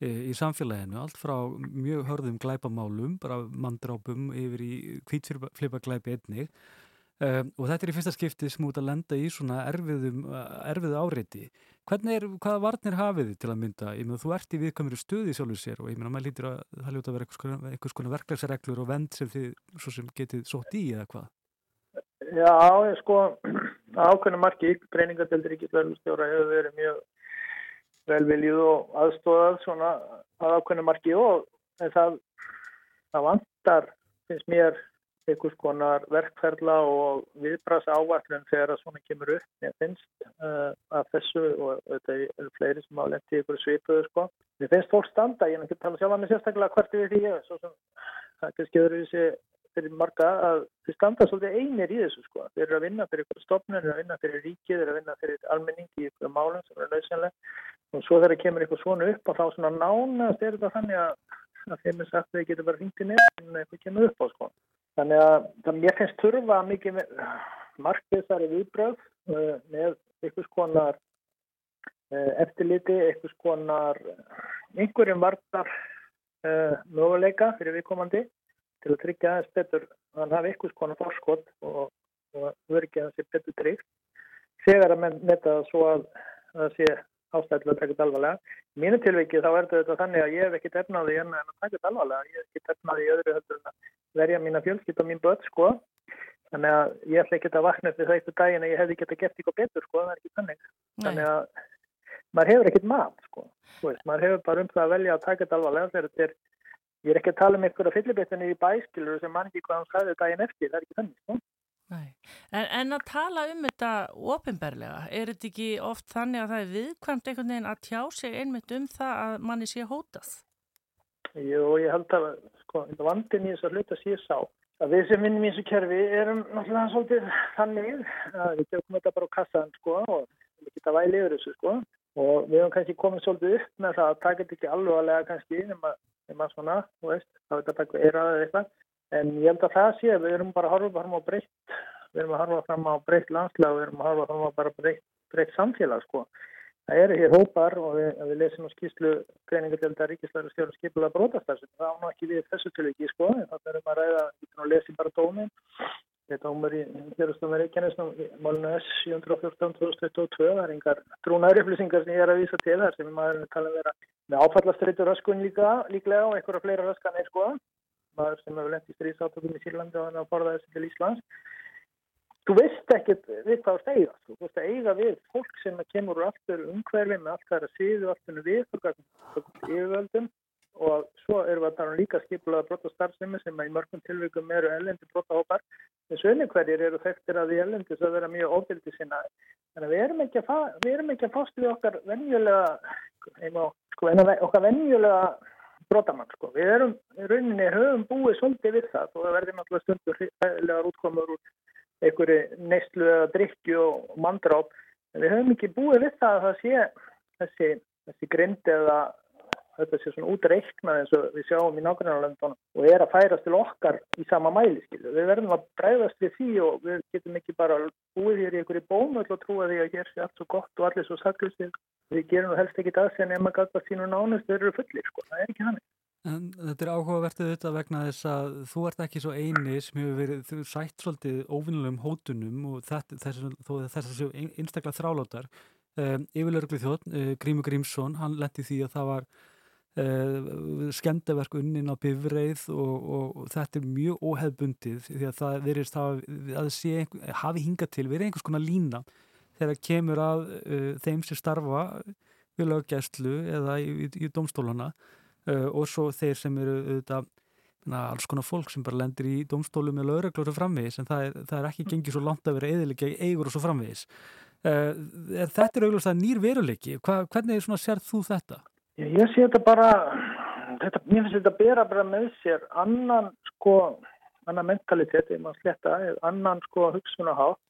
e, í samfélaginu, allt frá mjög hörðum glæpamálum, bara manndrápum yfir í hvítflipa glæpi einnig um, og þetta er í fyrsta skipti sem út að lenda í svona erfiðum, erfiðu áreiti. Hvernig er, hvaða varnir hafið þið til að mynda? Ég meina, þú ert í viðkamuru stuði sjálfur sér og ég meina, maður lítir að það ljóta að vera einhvers konar, konar verklæsreglur og vend sem þið svo sem getið sótt í eða hvað? Já, ég sko, ákveðna marki, greiningadeldir ríkisverðustjóra hefur verið mjög velviljið og aðstóðað svona að ákveðna marki og það, það vantar, finnst mér, einhvers konar verkferðla og viðbrasa ávætlun þegar að svona kemur upp. Mér finnst uh, að þessu og þetta er fleiri sem á lendi ykkur svipuðu sko. Mér finnst fólk standa, ég er ekki að tala sjálf að mig sérstaklega hvert við því, svo sem það kannski öðru þessi fyrir marga að þið standa svolítið einir í þessu sko. Þeir eru að vinna fyrir ykkur stofnun, þeir eru að vinna fyrir ríkið, þeir eru að vinna fyrir almenning í ykkur málum sem eru lausanlega og svo þegar kemur ykkur svona upp og þá svona nánast er þetta þannig að, þeim er sagt að þið getur bara ringt í nefn en eitthvað kemur upp á sko. Þannig að það mér finnst þurfa mikið markviðsari viðbröð uh, með ykkur skonar uh, eftirliti, ykkur skonar einhverjum vartar uh, möguleika fyrir viðkomandi til að tryggja aðeins betur að hann hafi ykkur skonar forskot og, og örgja þessi betur tryggt. Þegar að metta það svo að það sé ástæðilega að taka þetta alvarlega. Í mínu tilviki þá er þetta þannig að ég hef ekkert efnaði en að taka þetta alvarlega. Ég hef ekkert efnaði í öðru heldur en að verja mína fjölskyld og mín börn sko. Þannig að ég ætla ekki að vakna við það eitthvað daginn að ég hefði gett að gert eitthvað betur sko. Það er ekki þannig. Þannig að maður hefur ekkert mat sko. Veist, maður hefur bara um það að velja að taka þetta alvarlega þegar þetta er Ég er ekki að tala um einhverja fyllibitinu í bæskilur sem mann ekki hvað hann sagði daginn eftir, það er ekki þannig. Sko? En, en að tala um þetta ofinberlega, er þetta ekki oft þannig að það er viðkvæmt einhvern veginn að tjá sig einmitt um það að manni sé hótað? Jú, ég held að sko, vandin í þess að hluta sé sá. Að við sem vinnum í þessu kerfi erum náttúrulega svolítið þannig að við tökum þetta bara á kassan sko, og við geta væli yfir þessu sko. og við höfum kannski komið svolítið upp með það að taka þetta ekki alvarlega kannski nema nema svona, þú veist, þá er þetta bara eiraðið eitthvað, en ég held að það sé við erum bara að horfa fram á breytt við erum að horfa fram á breytt landslag við erum að horfa fram á bara breytt, breytt samfélag sko. það eru hér hópar og við, við lesum á skýslu greiningadelda ríkislæri stjórn skipulega brótastar það og ekki við þessu tilviki sko, það erum að ræða, við lesum bara dómin þetta ámur í hérastum Reykjanes málinu S714-2022 það er engar trúnaður upplýsingar sem ég er að vísa til þar sem maður tala vera með áfallastreitur raskun líka, líklega og einhverja fleira raskan er sko. Maður sem hefur lendið stríðsátökum í Sýrlandi og hann að forða þessi til Íslands. Þú veist ekkert við hvað þú ert að eiga sko. þú veist að eiga við fólk sem kemur úr aftur umhverfi með allt það er að síðu aftur við og yfirvöldum og svo erum við að tala um líka skipulega brota starfsemi sem í mörgum tilvíkum eru ellendi brotahópar. En sögni hverjir eru þekktir að því ellendis að vera mjög óbildi sinna þannig að við erum ekki að, að fást við okkar venjulega sko, okkar venjulega brotamann sko. við erum í rauninni höfum búið svolítið við það og það verður náttúrulega stundur hægilegar útkomur úr einhverju neyslu eða drikju og mandráp en við höfum ekki búið við það að það sé þessi, þessi grind eða þetta sé svona útreiknað eins og við sjáum í nákvæmlega og er að færast til okkar í sama mæli skilu. Við verðum að breyðast við því og við getum ekki bara búið hér í einhverju bómöll og trúa því að hér sé allt svo gott og allir svo saklusið. Við gerum helst ekki það sem ef maður gæta sínu nánust þau eru fullir sko, það er ekki hann. En þetta er áhugavertið þetta vegna þess að þú ert ekki svo eini sem hefur verið, þú sætt svolítið óvinnulegum hótunum og þetta, þess að séu einstaklega þrálótar. Um, Yfirlörgli þjótt, uh, Grímur Grímsson, hann letti því að það var Uh, skemdaverk unnin á bifreið og, og, þetta er mjög óheðbundið því að það verist að, að sé, hafi hingað til verið einhvers konar lína þegar kemur að uh, þeim sem starfa við löggæslu eða í, í, í domstólana uh, og svo þeir sem eru auðvitað alls konar fólk sem bara lendir í domstólu með lögreglur og framvegis en það er, það er ekki gengið svo langt að vera eðilega eigur og svo framvegis Þetta er auðvitað nýr veruleiki Hva, hvernig sér þú þetta? Ég sé þetta bara, þetta, mér finnst þetta að bera bara með sér annan sko, annan mentalitet, ef maður sletta, annan sko hugsunahátt,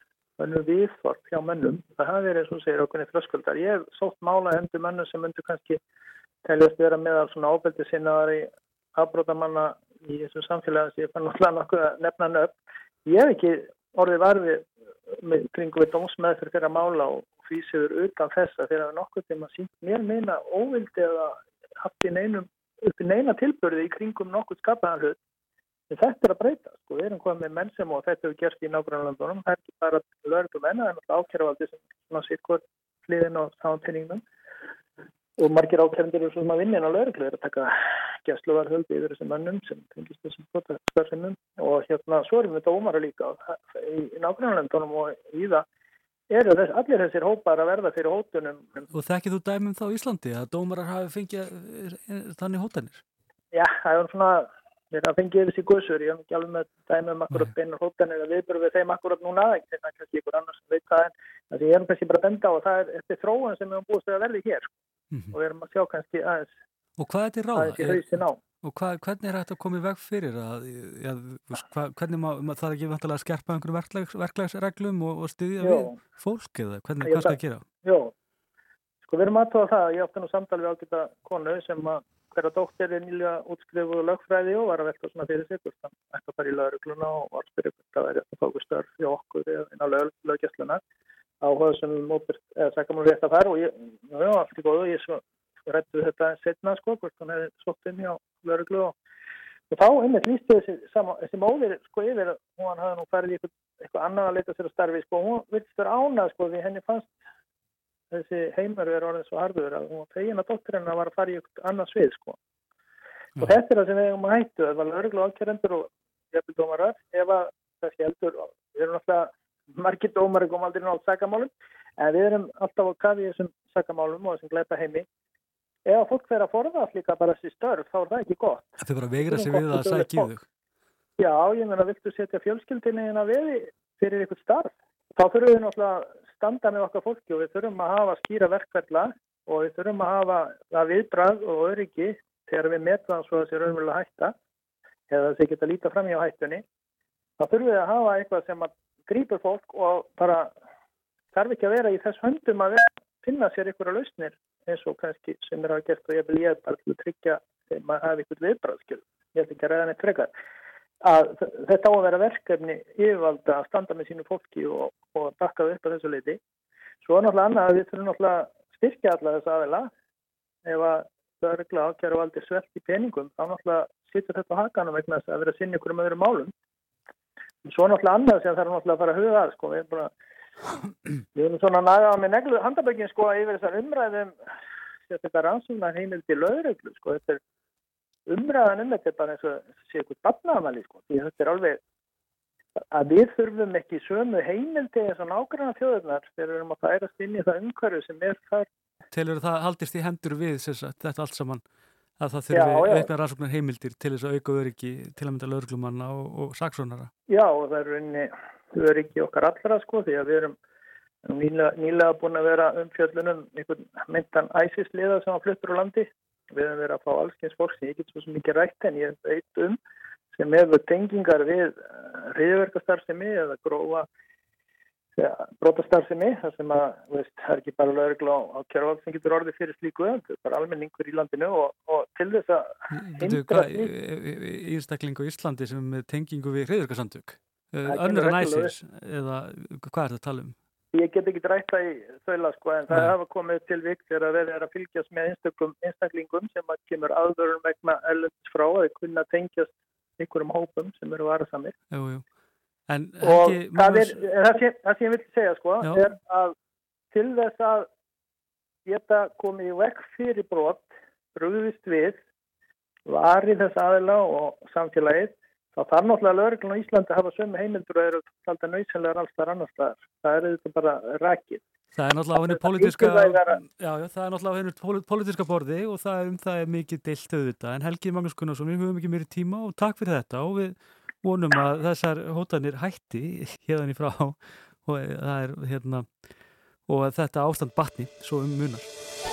þannig viðfort hjá mennum. Það hafi verið, og segir okkur í þröskuldar. Ég hef sótt mála hendur mennum sem myndur kannski teljast vera meðal svona ábeldi sinnaðar í afbrótamanna í þessu samfélagi sem ég fann náttúrulega nokkuð að nefna nöfn. Ég hef ekki orðið varfið með kringum við dómsmeðfyrir fyrir að mála og fýsiður utan þessa þegar það nokkuð til að sínt mér meina óvildi eða haft í neinum upp í neina tilbörði í kringum nokkuð skapaðan hlut. En þetta er að breyta sko, við erum komið með menn sem og þetta hefur gerst í nágrannlandunum það er ekki bara lögum menna, það er náttúrulega ákjæravaldi sem sitt hvort hliðin á sántenningum og margir ákjærandir eru svona að vinna inn á lögreglu er að taka gæsluvarhöldi yfir þessum mannum sem tengist þessum spörfinnum og hérna svo erum við dómara líka í nágrannlandunum og í það eru þess, allir þessir hópar að verða fyrir hótunum. Og þekkið þú dæmum þá Íslandi að dómarar hafi fengið eh, þannig hótanir? Já, það er svona, við erum að fengið þessi guðsur, ég hef ekki alveg með dæmum akkurat beinar hótanir að viðbörðu við þeim akkurat núna, ekki það er kannski ykkur annars sem veit það en það er kannski bara að benda á og það er eftir þróun sem við höfum búist að verði hér mm -hmm. og við erum að sjá kannski aðeins Og hvað er þetta ráða? Er, og hvað, hvernig er þetta að í veg fyrir að, ja, hva, hvernig mað, það er ekki vantilega að skerpa einhverju verklags, verklagsreglum og, og styðja við fólk eða hvernig, hvað skal það gera? Jó, sko við erum aðtóða það ég átti nú samtal við ágita konu sem að hverja dóttir er nýlega útskrifuð lögfræði og var að velta svona fyrir sig þannig að það fari í lögregluna og var spyrja hvort það væri að fóku störf hjá okkur eða inn á lög, löggjastluna áhuga sem mópir eða sækja mér rétt að fara og ég, já, allt í góðu, ég rættu þetta setna sko, hvort hann hefði svott inn hjá lörglu og, og þá einmitt lístu þessi, sama, þessi móðir sko yfir hún hafði nú farið í eitthvað, eitthvað annað að leita sér að starfi sko hún vilti vera ánað sko því henni fannst þessi heimur er orðin svo harður að hún tegin að dótturinn var að fara í eitthvað annað svið sko. Og þetta er það sem við hefum að hættu það var lörglu ákjærendur og jafnveg dómarar ef að þessi heldur við erum alltaf margir dómar kom aldrei nátt sakamálum en við erum alltaf á kafi þessum sakamálum og þessum gleipa heimi ef fólk fer að forðast líka bara þessi störf þá er það ekki gott. Það fyrir að vegra sig við að sækja þau. Já, ég meina, viltu setja fjölskyldinni inn að veði fyrir eitthvað starf? Þá þurfum við náttúrulega að standa með okkar fólki og við þurfum að hafa skýra verkverðla og við þurfum að hafa að viðbrað og öryggi þegar við metum það svo að sé raunverulega hætta eða þess að geta líta fram í á hættunni. Þá þurfum við að hafa eitthvað sem að grípur fólk og bara þarf ekki að vera í þess höndum að finna sér einhverja lausnir eins og kannski sem er að gert og ég vil ég bara til að tryggja þegar maður hafi eitthvað viðbráðskjöld ég ætla ekki að ræða neitt frekar. Að þetta á að vera verkefni yfirvalda að standa með sínu fólki og, og bakka upp á þessu leiti svo er náttúrulega annað að við þurfum náttúrulega styrkja alla þess aðeila ef að það er regla ákjæru valdi svelt í peningum þá náttúrulega sittur þetta á hakanum vegna að vera að sinna ykkur um öðrum málum. Svo náttúrulega annað sem er náttúrulega að fara að huga að sko, við erum bara Við erum svona næðað með neglu handabökin sko yfir þessar umræðum þetta rannsóknar heimildi lögreglu sko. Þetta er umræðan um þetta bara eins og sé eitthvað barnaðamæli sko. Því þetta er alveg að við þurfum ekki sömu heimildi eins og nágranna þjóðurnar þegar við erum að færast inn í það umhverju sem er þar. Telur það haldist í hendur við þetta allt saman að það þurfi aukna rannsóknar heimildir til þess að auka öryggi til að mynda lauruglumanna og, og saksónara. Já, og það er unni öryggi okkar allra sko því að við erum nýlega, nýlega búin að vera umfjöllunum einhvern myndan æsisliða sem var fluttur á landi. Við höfum verið að fá allskyns fólk sem ég get svo sem ekki rætt en ég veit um sem hefur tengingar við hriðverkastarfsemi eða grófa brotastarfsemi þar sem að veist, það er ekki bara lögregla á, á kjörvald sem getur orðið fyrir slíku er bara almenningur í landinu og, og til þess að Veitu, hvað, einstakling á Íslandi sem er tengingu við? Það kemur Önnur en æsis? Eða hvað er það að tala um? Ég get ekki drætt það í þaula sko en það Nei. hafa komið til vik þegar að verið er að fylgjast með einstaklingum, einstaklingum sem að kemur aðvörun vegna ellends frá að kunna tengjast einhverjum hópum sem eru varasamir Jú, jú. En og það, er, það, sem, það sem ég vil segja sko Já. er að til þess að geta komið í vekk fyrir brot brúðist við varið þess aðila og samfélagið þá þarf náttúrulega lögreglun á Íslandi að hafa sömu heimildur og eru alltaf nöysenlegar alls þar annars staðar. Það er þetta bara rakið. Það er náttúrulega á hennu pólitíska mikilvægara- já, já, það er náttúrulega á hennu pól- pólitíska borði og það er um það er mikið deilt auðvitað en Helgi Magnús Gunnarsson, við höfum ekki meiri tíma og takk fyrir þetta og við vonum að þessar hótanir hætti hérðan í frá og er hérna og þetta ástand batni svo um munar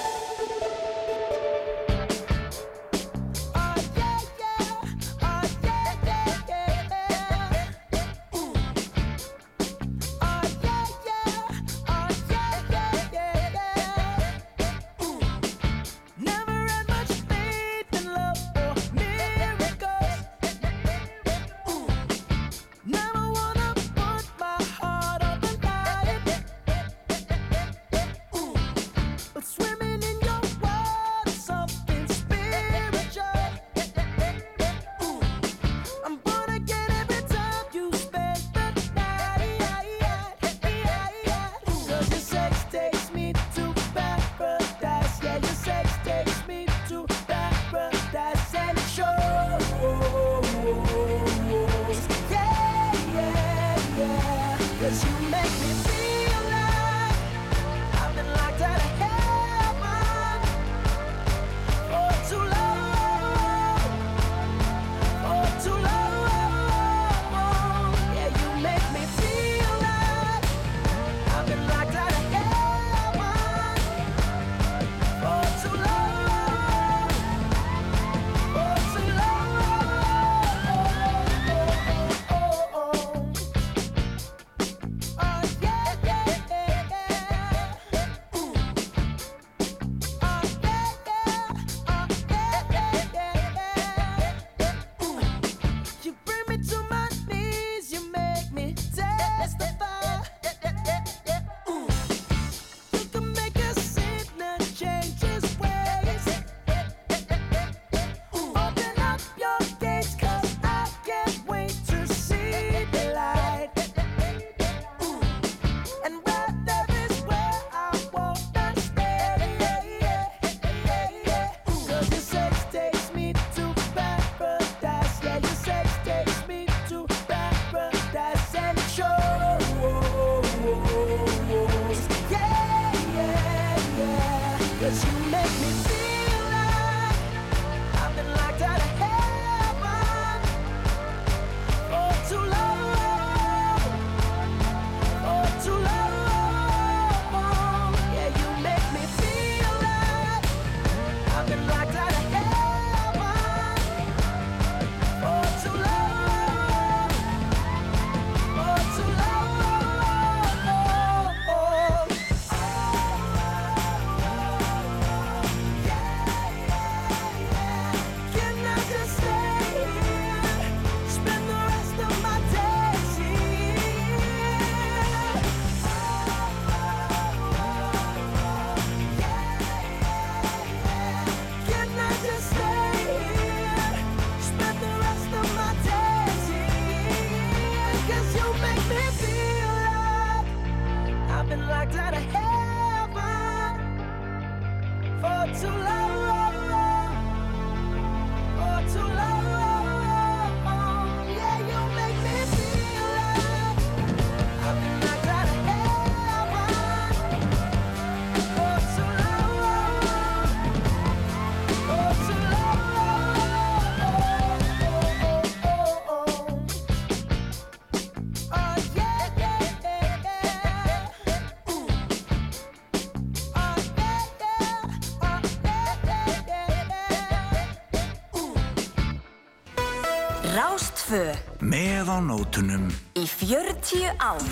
á nótunum. í 40 ár.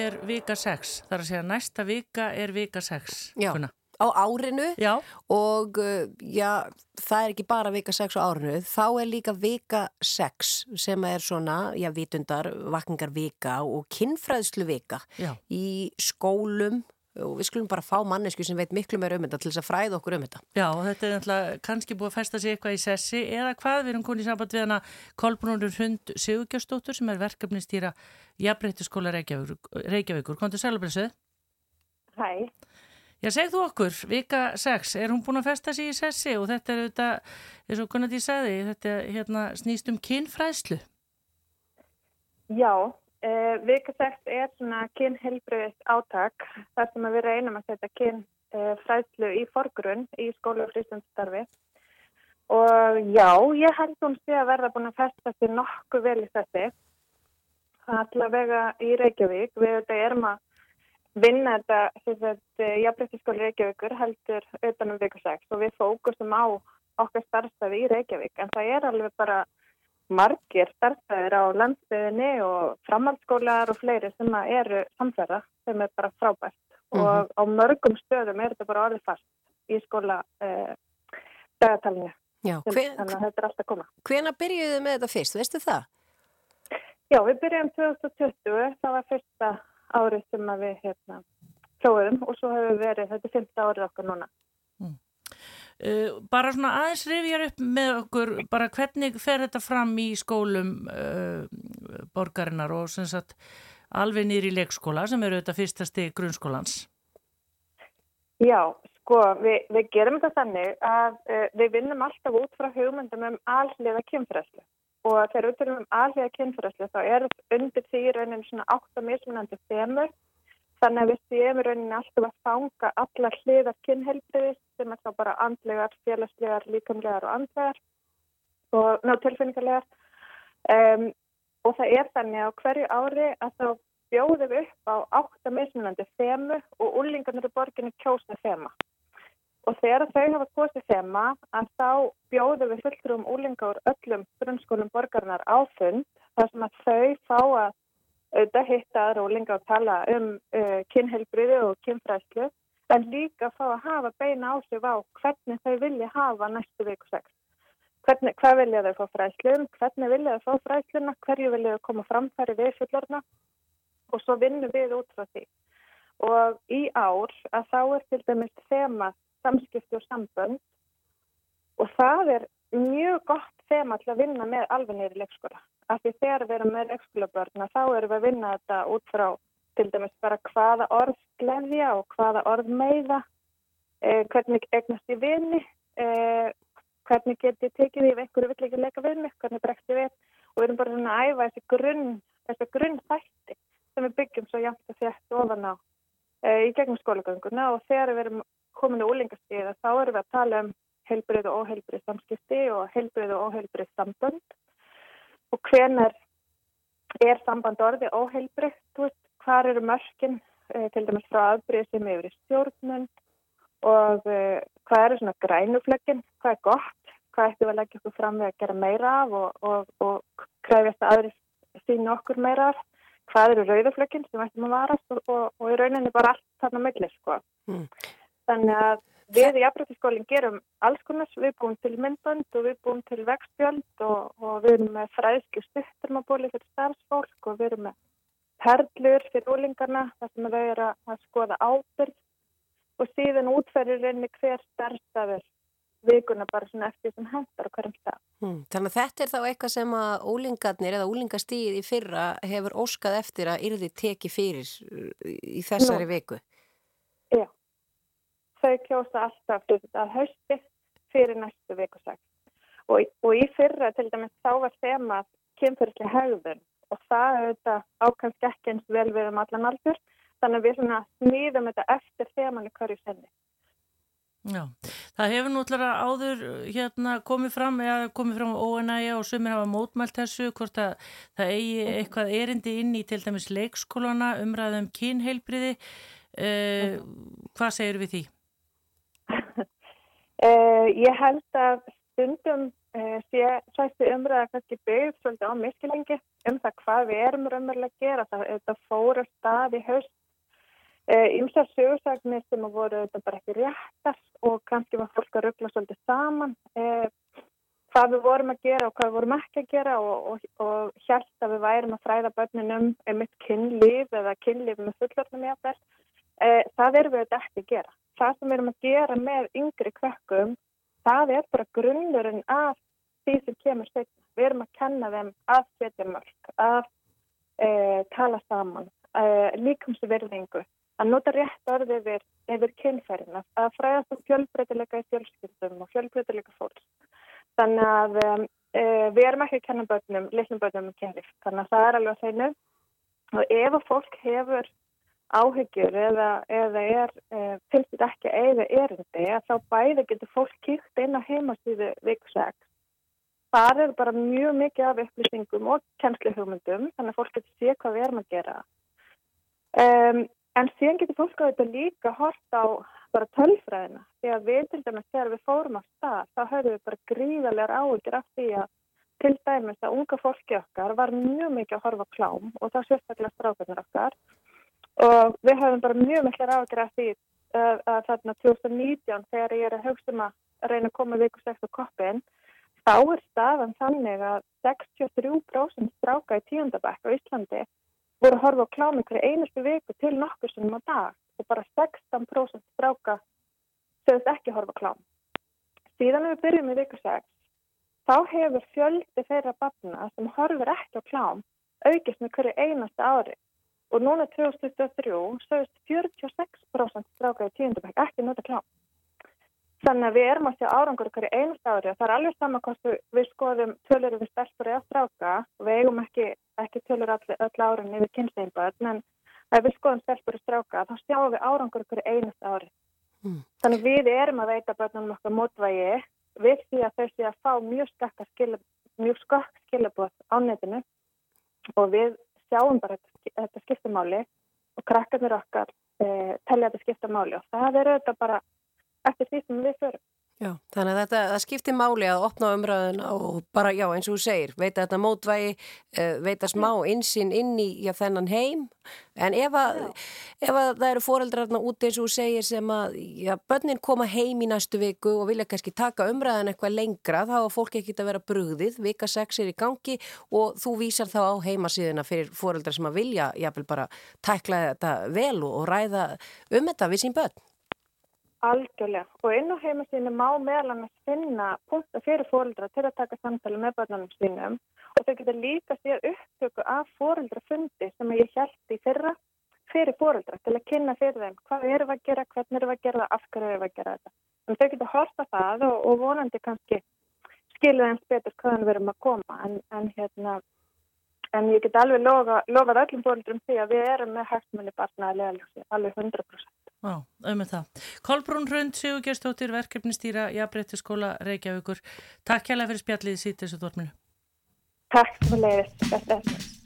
Er vika 6. Það er að segja næsta vika er vika 6. Já, Gunna. á árinu Já. og uh, já, það er ekki bara vika 6 á árinu, þá er líka vika 6 sem er svona, já, vitundar, vakningar vika og kinnfræðslu vika Já. í skólum og við skulum bara fá mannesku sem veit miklu meira um þetta til þess að fræða okkur um þetta. Já, þetta er náttúrulega kannski búið að festa sig eitthvað í sessi eða hvað, við erum konið í samband við hana Kolbrúnur Hund Sigurgjóstóttur sem er verkefnistýra Jafnbreytiskóla Reykjavíkur, Reykjavíkur. Kontur sælubresuð? Hæ, Já, segð þú okkur, vika 6, er hún búin að festa sig í sessi og þetta er auðvitað, eins og Gunnar Dí sagði, þetta hérna, snýst um kynfræðslu. já, uh, vika 6 er svona kynhelbriðist átak þar sem við reynum að setja kyn uh, fræðslu í forgrunn í skóla og frístundstarfi og já, ég held hún sé að verða búin að festa sér nokkuð vel í þessi allavega í Reykjavík við þetta erum að vinna þetta jafnbryttiskóli Reykjavíkur heldur utanum 6 og við fókusum á okkar starfstæði í Reykjavík en það er alveg bara margir starfstæðir á landsbyðinni og framhaldsskólar og fleiri sem eru samferða sem er bara frábært og á mörgum stöðum er þetta bara orðið fast í skóla uh, dagatalinu þannig að þetta er alltaf koma. hvena byrjuðu með þetta fyrst, veistu það? Já, við byrjum 2020, það var fyrsta árið sem við hérna prófum og svo hefur verið, þetta er fyrsta árið okkar núna. Uh, bara svona aðeins rifjar upp með okkur bara hvernig fer þetta fram í skólum uh, borgarinnar og sem sagt alveg nýri leikskóla sem eru þetta fyrsta stig grunnskólans. Já, sko, við, við gerum þetta þannig að uh, við vinnum alltaf út frá hugmyndum um alhliða kynfræslu og þegar við vinnum um alhliða kynfræslu þá er undir því í rauninni svona átta mismunandi þemur þannig að við séum í rauninni alltaf að fanga allar hliðar kynhelbriðis sem er þá bara andlegar, félagslegar, líkamlegar og andlegar og ná tilfinningarlegar um, og það er þannig á hverju ári að þá bjóðum við upp á átta mismunandi þemu og úlingarnir í borginni kjósa þema. Og þegar þau hafa kosið þema að þá bjóðum við fulltrúum úlinga úr öllum grunnskólum borgarnar á fund þar sem að þau fá að auðvitað hitta aðra og tala um uh, kynhelbriði og kynfræslu en líka fá að hafa beina ásif á hvernig þau vilja hafa næstu viku sex. Hvernig, hvað vilja þau fá fræslum, hvernig vilja þau fá fræsluna, hverju vilja þau koma framfæri við fullorna og svo vinnum við út frá því. Og í ár að þá er til dæmis þema samskipti og sambönd og það er mjög gott þema til að vinna með alveg nýri leikskóla. Af því þegar við erum með leikskólabörna þá erum við að vinna þetta út frá til dæmis bara hvaða orð gleðja og hvaða orð meiða, eh, hvernig eignast ég vini, eh, hvernig get ég tekið því ef einhverju vill ekki leika við mig, hvernig bregst ég við og við erum bara svona að æfa þessi grunn, þessi grunn þætti sem við byggjum svo jæmt og þétt ofan á e, í gegnum skólagönguna og þegar við erum komin í úlingastíða þá erum við að tala um heilbrið og óheilbrið samskipti og heilbrið og óheilbrið sambönd. Og hvenar er samband orði óheilbrið, hvar eru mörkin, e, til dæmis frá aðbrið sem yfir í stjórnund og e, hvað eru svona grænuflögin, hvað er gott, hvað ættum við að leggja okkur fram við að gera meira af og, og, og krefjast að aðri sína okkur meira af, hvað eru rauðuflögin sem ættum að varast? Og, og, í rauninni bara allt þarna milli, sko. Mm. Þannig að við í jafnrættiskólinn gerum alls konar, við búum til myndbönd og við búum til vextjöld og, og við erum með fræðslu stutturmabóli fyrir starfsfólk og við erum með perlur fyrir úlingarna þar sem þau eru að skoða ábyrg og síðan útferðir reyni hver starfstafur vikuna bara svona eftir sem hendar á hverjum stað. Hmm. Þannig að þetta er þá eitthvað sem að úlingarnir eða úlingastíð í fyrra hefur óskað eftir að yrði teki fyrir uh, í þessari Nú. viku. Þau kjósa alltaf að hausti fyrir næstu viku sagt. Og, og í fyrra til dæmis þá var þema kynfyrsli hegðun og það auðvitað ákvæmst ekki eins vel við um allan aldur þannig að við svona smíðum þetta eftir þemanni hverju senni. Já, það hefur náttúrulega áður hérna komið fram eða komið fram óanægja og sumir hafa mótmælt þessu hvort að það eigi eitthvað erindi inn í til dæmis leikskólana umræðum kynheilbriði uh, hvað segir við því? Uh, ég held að stundum uh, sé sætti umræða kannski byggð svolítið á miskilingi um það hvað við erum raunverulega að gera. Það, það fór að stað í haust ymsar uh, sögursagnir sem voru þetta bara ekki réttar og kannski var fólk að ruggla svolítið saman hvað við vorum að gera og hvað við vorum ekki að gera og, og, og hjælt að við værum að fræða börnin um einmitt kynlíf eða kynlíf með fullorðnum jáfnvel. Uh, það erum við þetta ekki að gera. Það sem við erum að gera með yngri kvekkum, það er bara grunnurinn af því sem kemur setna. Við erum að kenna þeim að setja mörg, að uh, tala saman, uh, líkamsverðingu, að nota rétt orðið yfir, yfir kynferðina, að fræðast um fjölbreytileika í fjölskyldum og fjölbreytileika fólks. Þannig að uh, við erum ekki að kenna börnum, litlum börnum um kynlíf. Þannig að það er alveg að segja og ef að fólk hefur áhyggjur eða, eða er, e, finnst þetta ekki eiga erindi að þá bæði getur fólk kíkt inn á heimasíðu viku 6 þar er bara mjög mikið af upplýsingum og kennsluhugmyndum þannig að fólk getur sé hvað við erum að gera. Um, en síðan getur fólk að þetta líka hort á bara tölfræðina því að við til dæmis þegar við fórum á stað þá höfum við bara gríðarlegar áhyggjur af því að til dæmis að unga fólki okkar var mjög mikið að horfa á klám og það sérstaklega strákarnir okkar og við höfum bara mjög áhyggjur af því að, að þarna 2019 þegar ég er að hugsa um að reyna að koma viku 6 á koppin þá er staðan þannig að 63% stráka í tíundabæk á Íslandi voru að horfa á klám ykkur einustu viku til nokkur sem á dag og bara 16% stráka sögðist ekki að horfa á klám. Síðan við byrjum í viku 6 þá hefur fjöldi þeirra barna sem horfir ekki á klám aukist með hverju einasta ári og núna 2023 sögðist 46% stráka í tíundabæk ekki nota klám. Þannig að við erum að sjá árangur hverju einast ári og það er alveg saman hvort við skoðum tölur við stelpur eða stráka og við eigum ekki, ekki tölur öll, öll árin yfir kynsteinböðn en ef við skoðum stelpur og stráka þá sjáum við árangur hverju einast ári. Mm. Þannig við erum að veita börnum okkar mótvægi við því að þau sé að fá mjög skakka skilabóð á netinu og við sjáum bara þetta, þetta skiptamáli og krakkarnir okkar eh, telja þetta skiptamáli og það er auðvitað bara eftir því sem við förum. Já, þannig að þetta, það skiptir máli að opna umræðun og bara, já, eins og þú segir, veita þetta mótvægi, uh, veita smá insinn inn í já, þennan heim, en ef að, ef að það eru foreldrarna út eins og þú segir sem að, já, börnin koma heim í næstu viku og vilja kannski taka umræðan eitthvað lengra, þá er fólk ekki að vera brugðið, vika 6 er í gangi og þú vísar þá á heimasíðuna fyrir foreldrar sem að vilja, jáfnvel bara tækla þetta vel og ræða um þetta við sín börn. Algjörlega og inn á heimasínu má meðal annars finna punktar fyrir fóreldra til að taka samtali með börnunum sínum og þau geta líka sér upptöku af fóreldrafundi sem ég held í fyrra fyrir fóreldra til að kynna fyrir þeim hvað eru að gera, hvernig eru að gera það, af hverju eru að gera þetta. En þau geta horta það og, og vonandi kannski skilja þeim betur hvaðan við erum að koma en, en hérna en ég get alveg lofa, lofað öllum fóreldrum því að við erum með hægtmunni barna að lega alveg 100%. Já, auðvitað það. Kolbrún Rund, Sigurgerstóttir, verkefnistýra Jafnbrettiskóla Reykjavíkur. Takk hjálpa fyrir spjallið sítt þessu dórminu. Takk fyrir leiðist.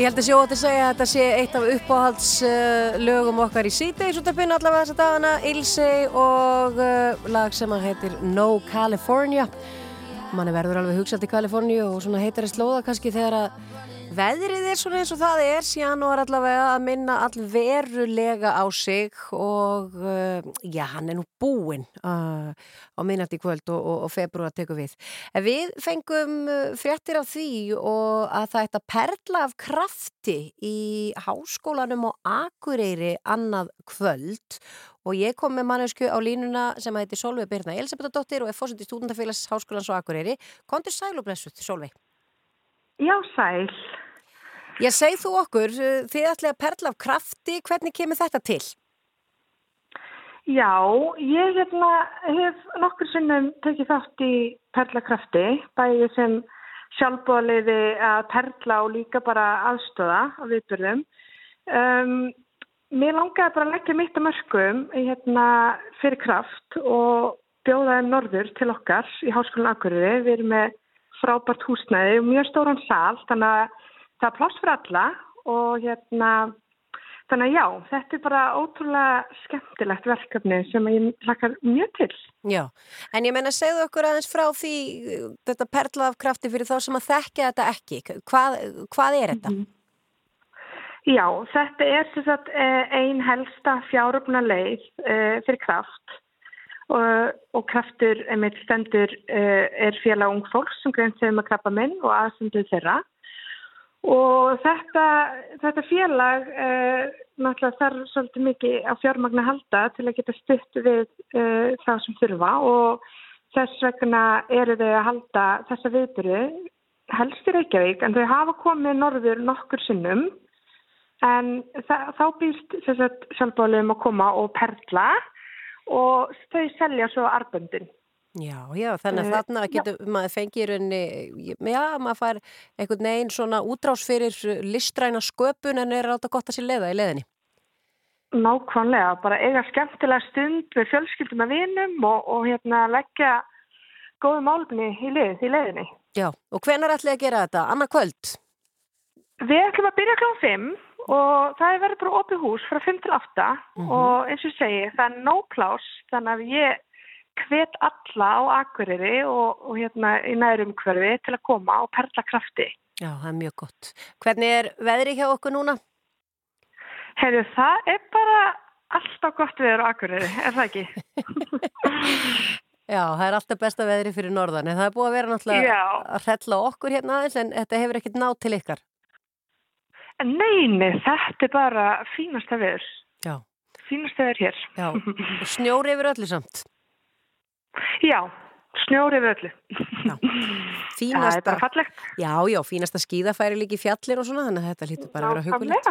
Ég held að sé ótt að segja að þetta sé eitt af uppáhalds uh, lögum okkar í síðdeis út af pinn allavega þessa dagana, Ilsey og uh, lag sem að heitir No California. Manni verður alveg hugsað til Kaliforníu og svona heitir að slóða kannski þegar að veðrið er svona eins og það er síðan og er allavega að minna allverulega á sig og uh, já, hann er nú búinn uh, á minnati kvöld og, og, og februar tekur við. En við fengum uh, fréttir af því og að það ætti að perla af krafti í háskólanum og Akureyri annað kvöld og ég kom með mannesku á línuna sem heitir Solveig Birna Elisabethadóttir og er fórsett í stúdendafélags háskólans og Akureyri. Kontur sæl og blessuð, Solveig. Já, sæl. Ég segi þú okkur, uh, þið ætlaði að perla af krafti, hvernig kemur þetta til? Já, ég hérna, hef nokkur sinnum tekið þátt í perlakrafti, bæði sem sjálfbóðaliði að perla og líka bara aðstöða á viðbörðum. Um, mér langaði bara að leggja mitt að mörgum hérna, fyrir kraft og bjóða þeim norður til okkar í Háskólan Akureyri. Við erum með frábært húsnæði og mjög stóran sál, þannig að það er pláss fyrir alla og hérna Þannig að já, þetta er bara ótrúlega skemmtilegt verkefni sem ég hlakkar mjög til. Já, en ég menna segðu okkur aðeins frá því þetta perla af krafti fyrir þá sem að þekkja þetta ekki. Hvað, hvað er þetta? Mhm. Já, þetta er sem sagt eh, ein helsta fjáröfna leið eh, fyrir kraft og, og kraftur einmitt stendur eh, er félag ung fólks sem greint sem að krabba minn og aðsendu þeirra Og þetta, þetta félag uh, náttúrulega þarf svolítið mikið á fjármagna halda til að geta stutt við uh, þá sem þurfa. Og þess vegna eru þau að halda þessa viðbyrju helst í Reykjavík en þau hafa komið norður nokkur sinnum. En þá býst sjálfbáðum að koma og perla. Og þau selja svo arböndin. Já, já, þannig að Eh, þarna getur maður fengið í rauninni, já, maður fær einhvern veginn svona útrás fyrir listræna sköpun en er alltaf gott að sér leiða í leiðinni. Nákvæmlega, bara eiga skemmtilega stund með fjölskyldum að vinum og, og hérna leggja góðu málefni í, lið, í leiðinni. Já, og hvenar ætlið að gera þetta? Anna kvöld? Við ætlum að byrja kl. 5 og það er verið bara opið hús frá 5 til 8 og eins og segi, það er no pláss þannig að ég hvet alla á Akureyri og, og hérna í nærumhverfi til að koma og perla krafti. Já, það er mjög gott. Hvernig er veðri hjá okkur núna? Heyrðu, það er bara alltaf gott viður á Akureyri, er það ekki? Já, það er alltaf besta veðri fyrir norðan en það er búið að vera náttúrulega Já. að hrella okkur hérna aðeins en þetta hefur ekkert nátt til ykkar. Nei, nei, þetta er bara fínasta viður. Já. Fínasta viður hér. Já, og snjóri yfir öllu samt. Já, snjóri yfir öllu. Fínasta, Það er bara fallegt. Já, já, fínasta skíðafæri líka í fjallir og svona, þannig að þetta lítur bara að vera hugulegt.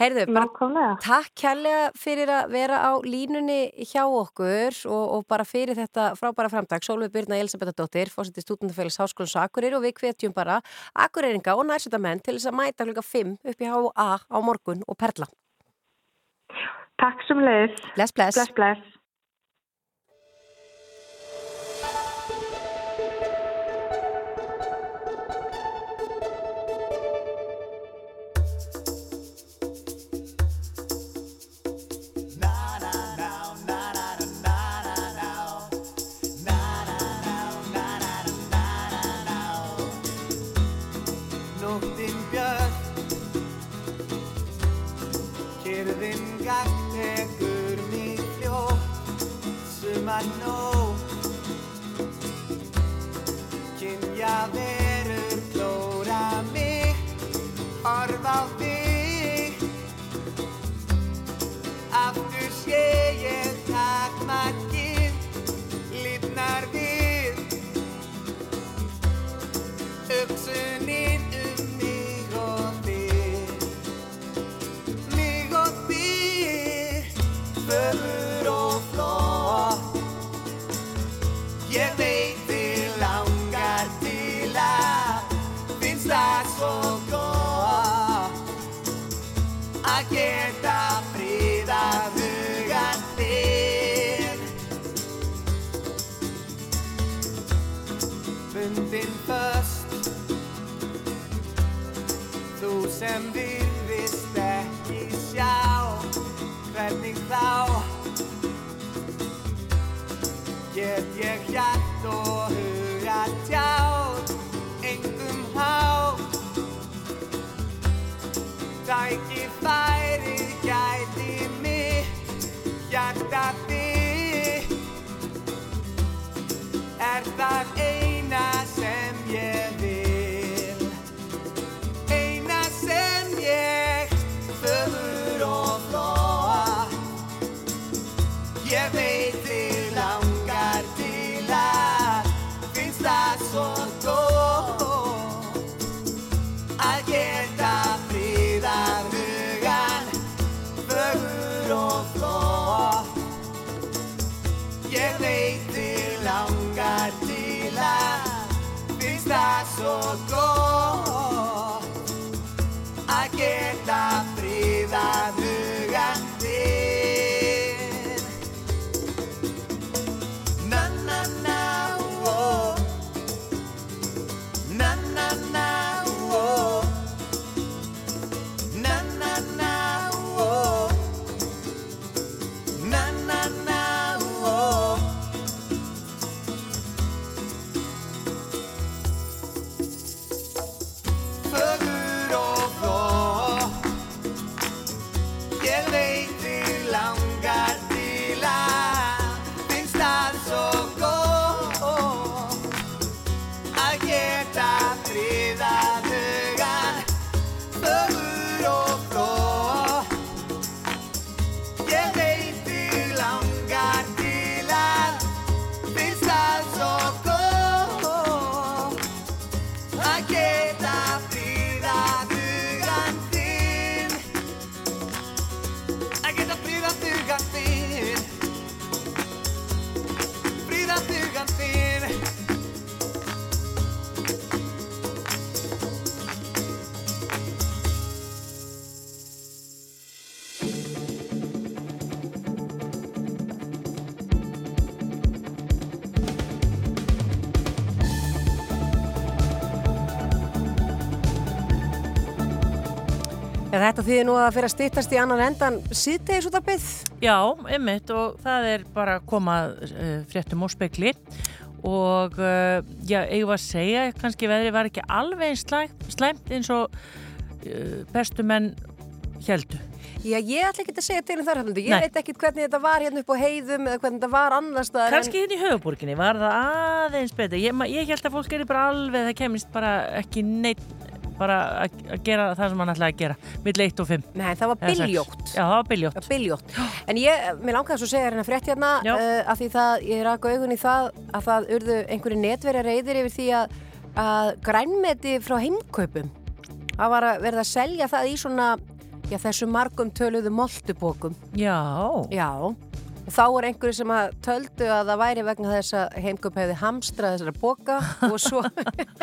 Heyrðu, bara Nákvæmlega. takk kærlega fyrir að vera á línunni hjá okkur og, og bara fyrir þetta frábæra framtak. Sólveig Byrna Elisabethadóttir, fórseti stúdendafélags Háskólans Akureyri og við hvetjum bara Akureyringa og nærsættamenn til þess að mæta klukka 5 upp í HA á morgun og perla. Takk sem leiðis. Bless, bless. Bless, bless. Sumar nótt Kynja verur klóra mig Horf á þig. Aftur sé ég takmarkið Lifnar við. Hugsunin Hvernig þá? Get ég hjart og huga tjáð Engum hátt Tækifærið gæti mitt Hjarta þitt Er það þetta þýðir nú að fyrir að styttast í annan endan síðtegis út af byggð. Já, einmitt og það er bara að koma uh, fréttum og spekli og uh, já, eigum að segja kannski veðri var ekki alveg slæmt, eins og uh, bestu menn heldu. Já, ég ætla ekki að segja til um þar hafnandi. Ég Nei. veit ekkit hvernig þetta var hérna upp á heiðum eða hvernig þetta var annars en- Kannski hérna í höfuborginni var það aðeins betur. Ég, ég held að fólk er bara alveg, það kemist bara ekki neitt bara að að gera það sem hann ætlaði að gera mill 1 og 5. Nei, það var byljótt. Já, það var byljótt. Byljótt. En ég, mér langaði svo að segja hérna frétt hérna uh, að því það, ég rak augun í það að það urðu einhverju netverja reyðir yfir því að, að grænmeti frá heimkaupum það var að verða að selja það í svona já, þessu margum töluðu moltubókum. Já. Já. Þá er einhverju sem að töldu að það væri vegna þess að heimkaup hefði hamstrað þessara boka og svo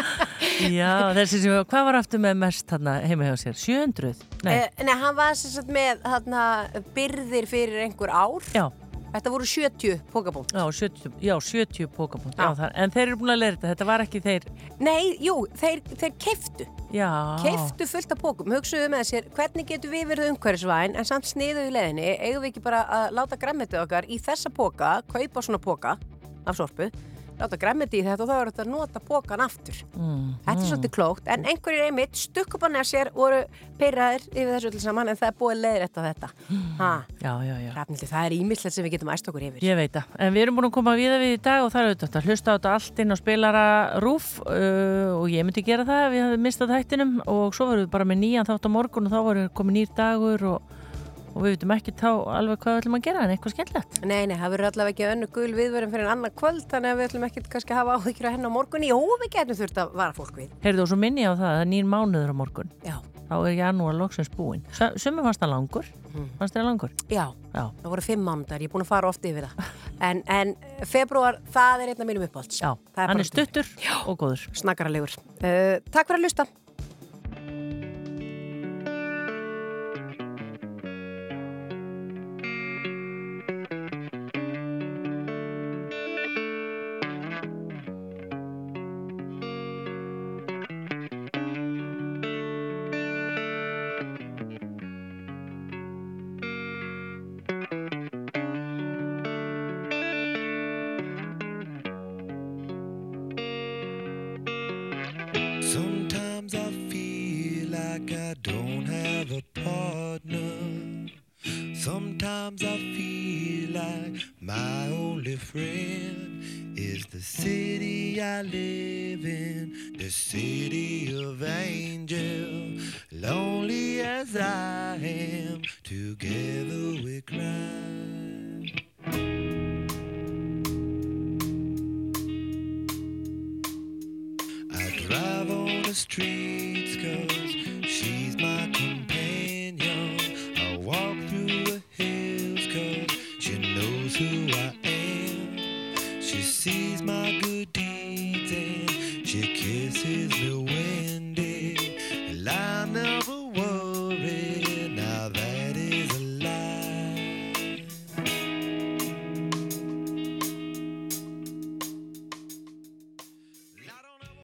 Já, þessi sem, hvað var aftur með mest þarna heima hjá sér? 700? Nei. Eh, nei, hann var sagt með þarna, byrðir fyrir einhver ár. Já. Þetta voru 70 pókabónt. Já, 70, já, 70 pókabónt. Já. þar- en þeir eru búin að leira þetta, þetta var ekki þeir. Nei, jú, þeir, þeir keiftu. Já. Keiftu fullt af pókum. Hugsuðu með sér, hvernig getum við verið umhverfisvæn en samt sniðu í leðinni, eigum við ekki bara að láta græmmetið okkar í þessa póka, kaupa svona póka af sorpu, láta græmmetið í þetta og þá er þetta að nota pókan aftur. Mm, Þetta er svolítið klókt, en einhverjir einmitt stukk upp á sér voru pyrraðir yfir þessu öllu saman en það er búið leiðir eftir þetta. Ha, Já, já, já. Rafnildi, það er ímislegt sem við getum æst okkur yfir. Ég veit það, en við erum búin að koma við við í dag og það er auðvitað að hlusta á þetta allt inn á spilara rúf uh, og ég myndi gera það ef ég hefði mistað þættinum og svo verðum við bara með nýjan þátt á morgun og þá verður komið nýr dagur og, og við veitum ekki þá alveg hvað við ætlum að gera en eitthvað skemmtilegt. Nei, nei, það verður allavega ekki önnu gul viðvörum fyrir en annar kvöld þannig að við ætlum ekki kannski að hafa áhyggjur að henn á morgun. Jú, við getum þurft að vara fólk við. Heyrðu og svo minni ég á það að það er nýr mánuður á morgun. Já. Þá er janúar loksins búinn. Summi fannst það langur. Fannst það langur? Já. Já. Það voru fimm mánudagar, ég er búin að fara oft yfir það. En, en februar, það er einn af mínum uppálds. Já, hann bara- er stuttur og góður. Snakkaralegur. Uh, takk fyrir að lusta.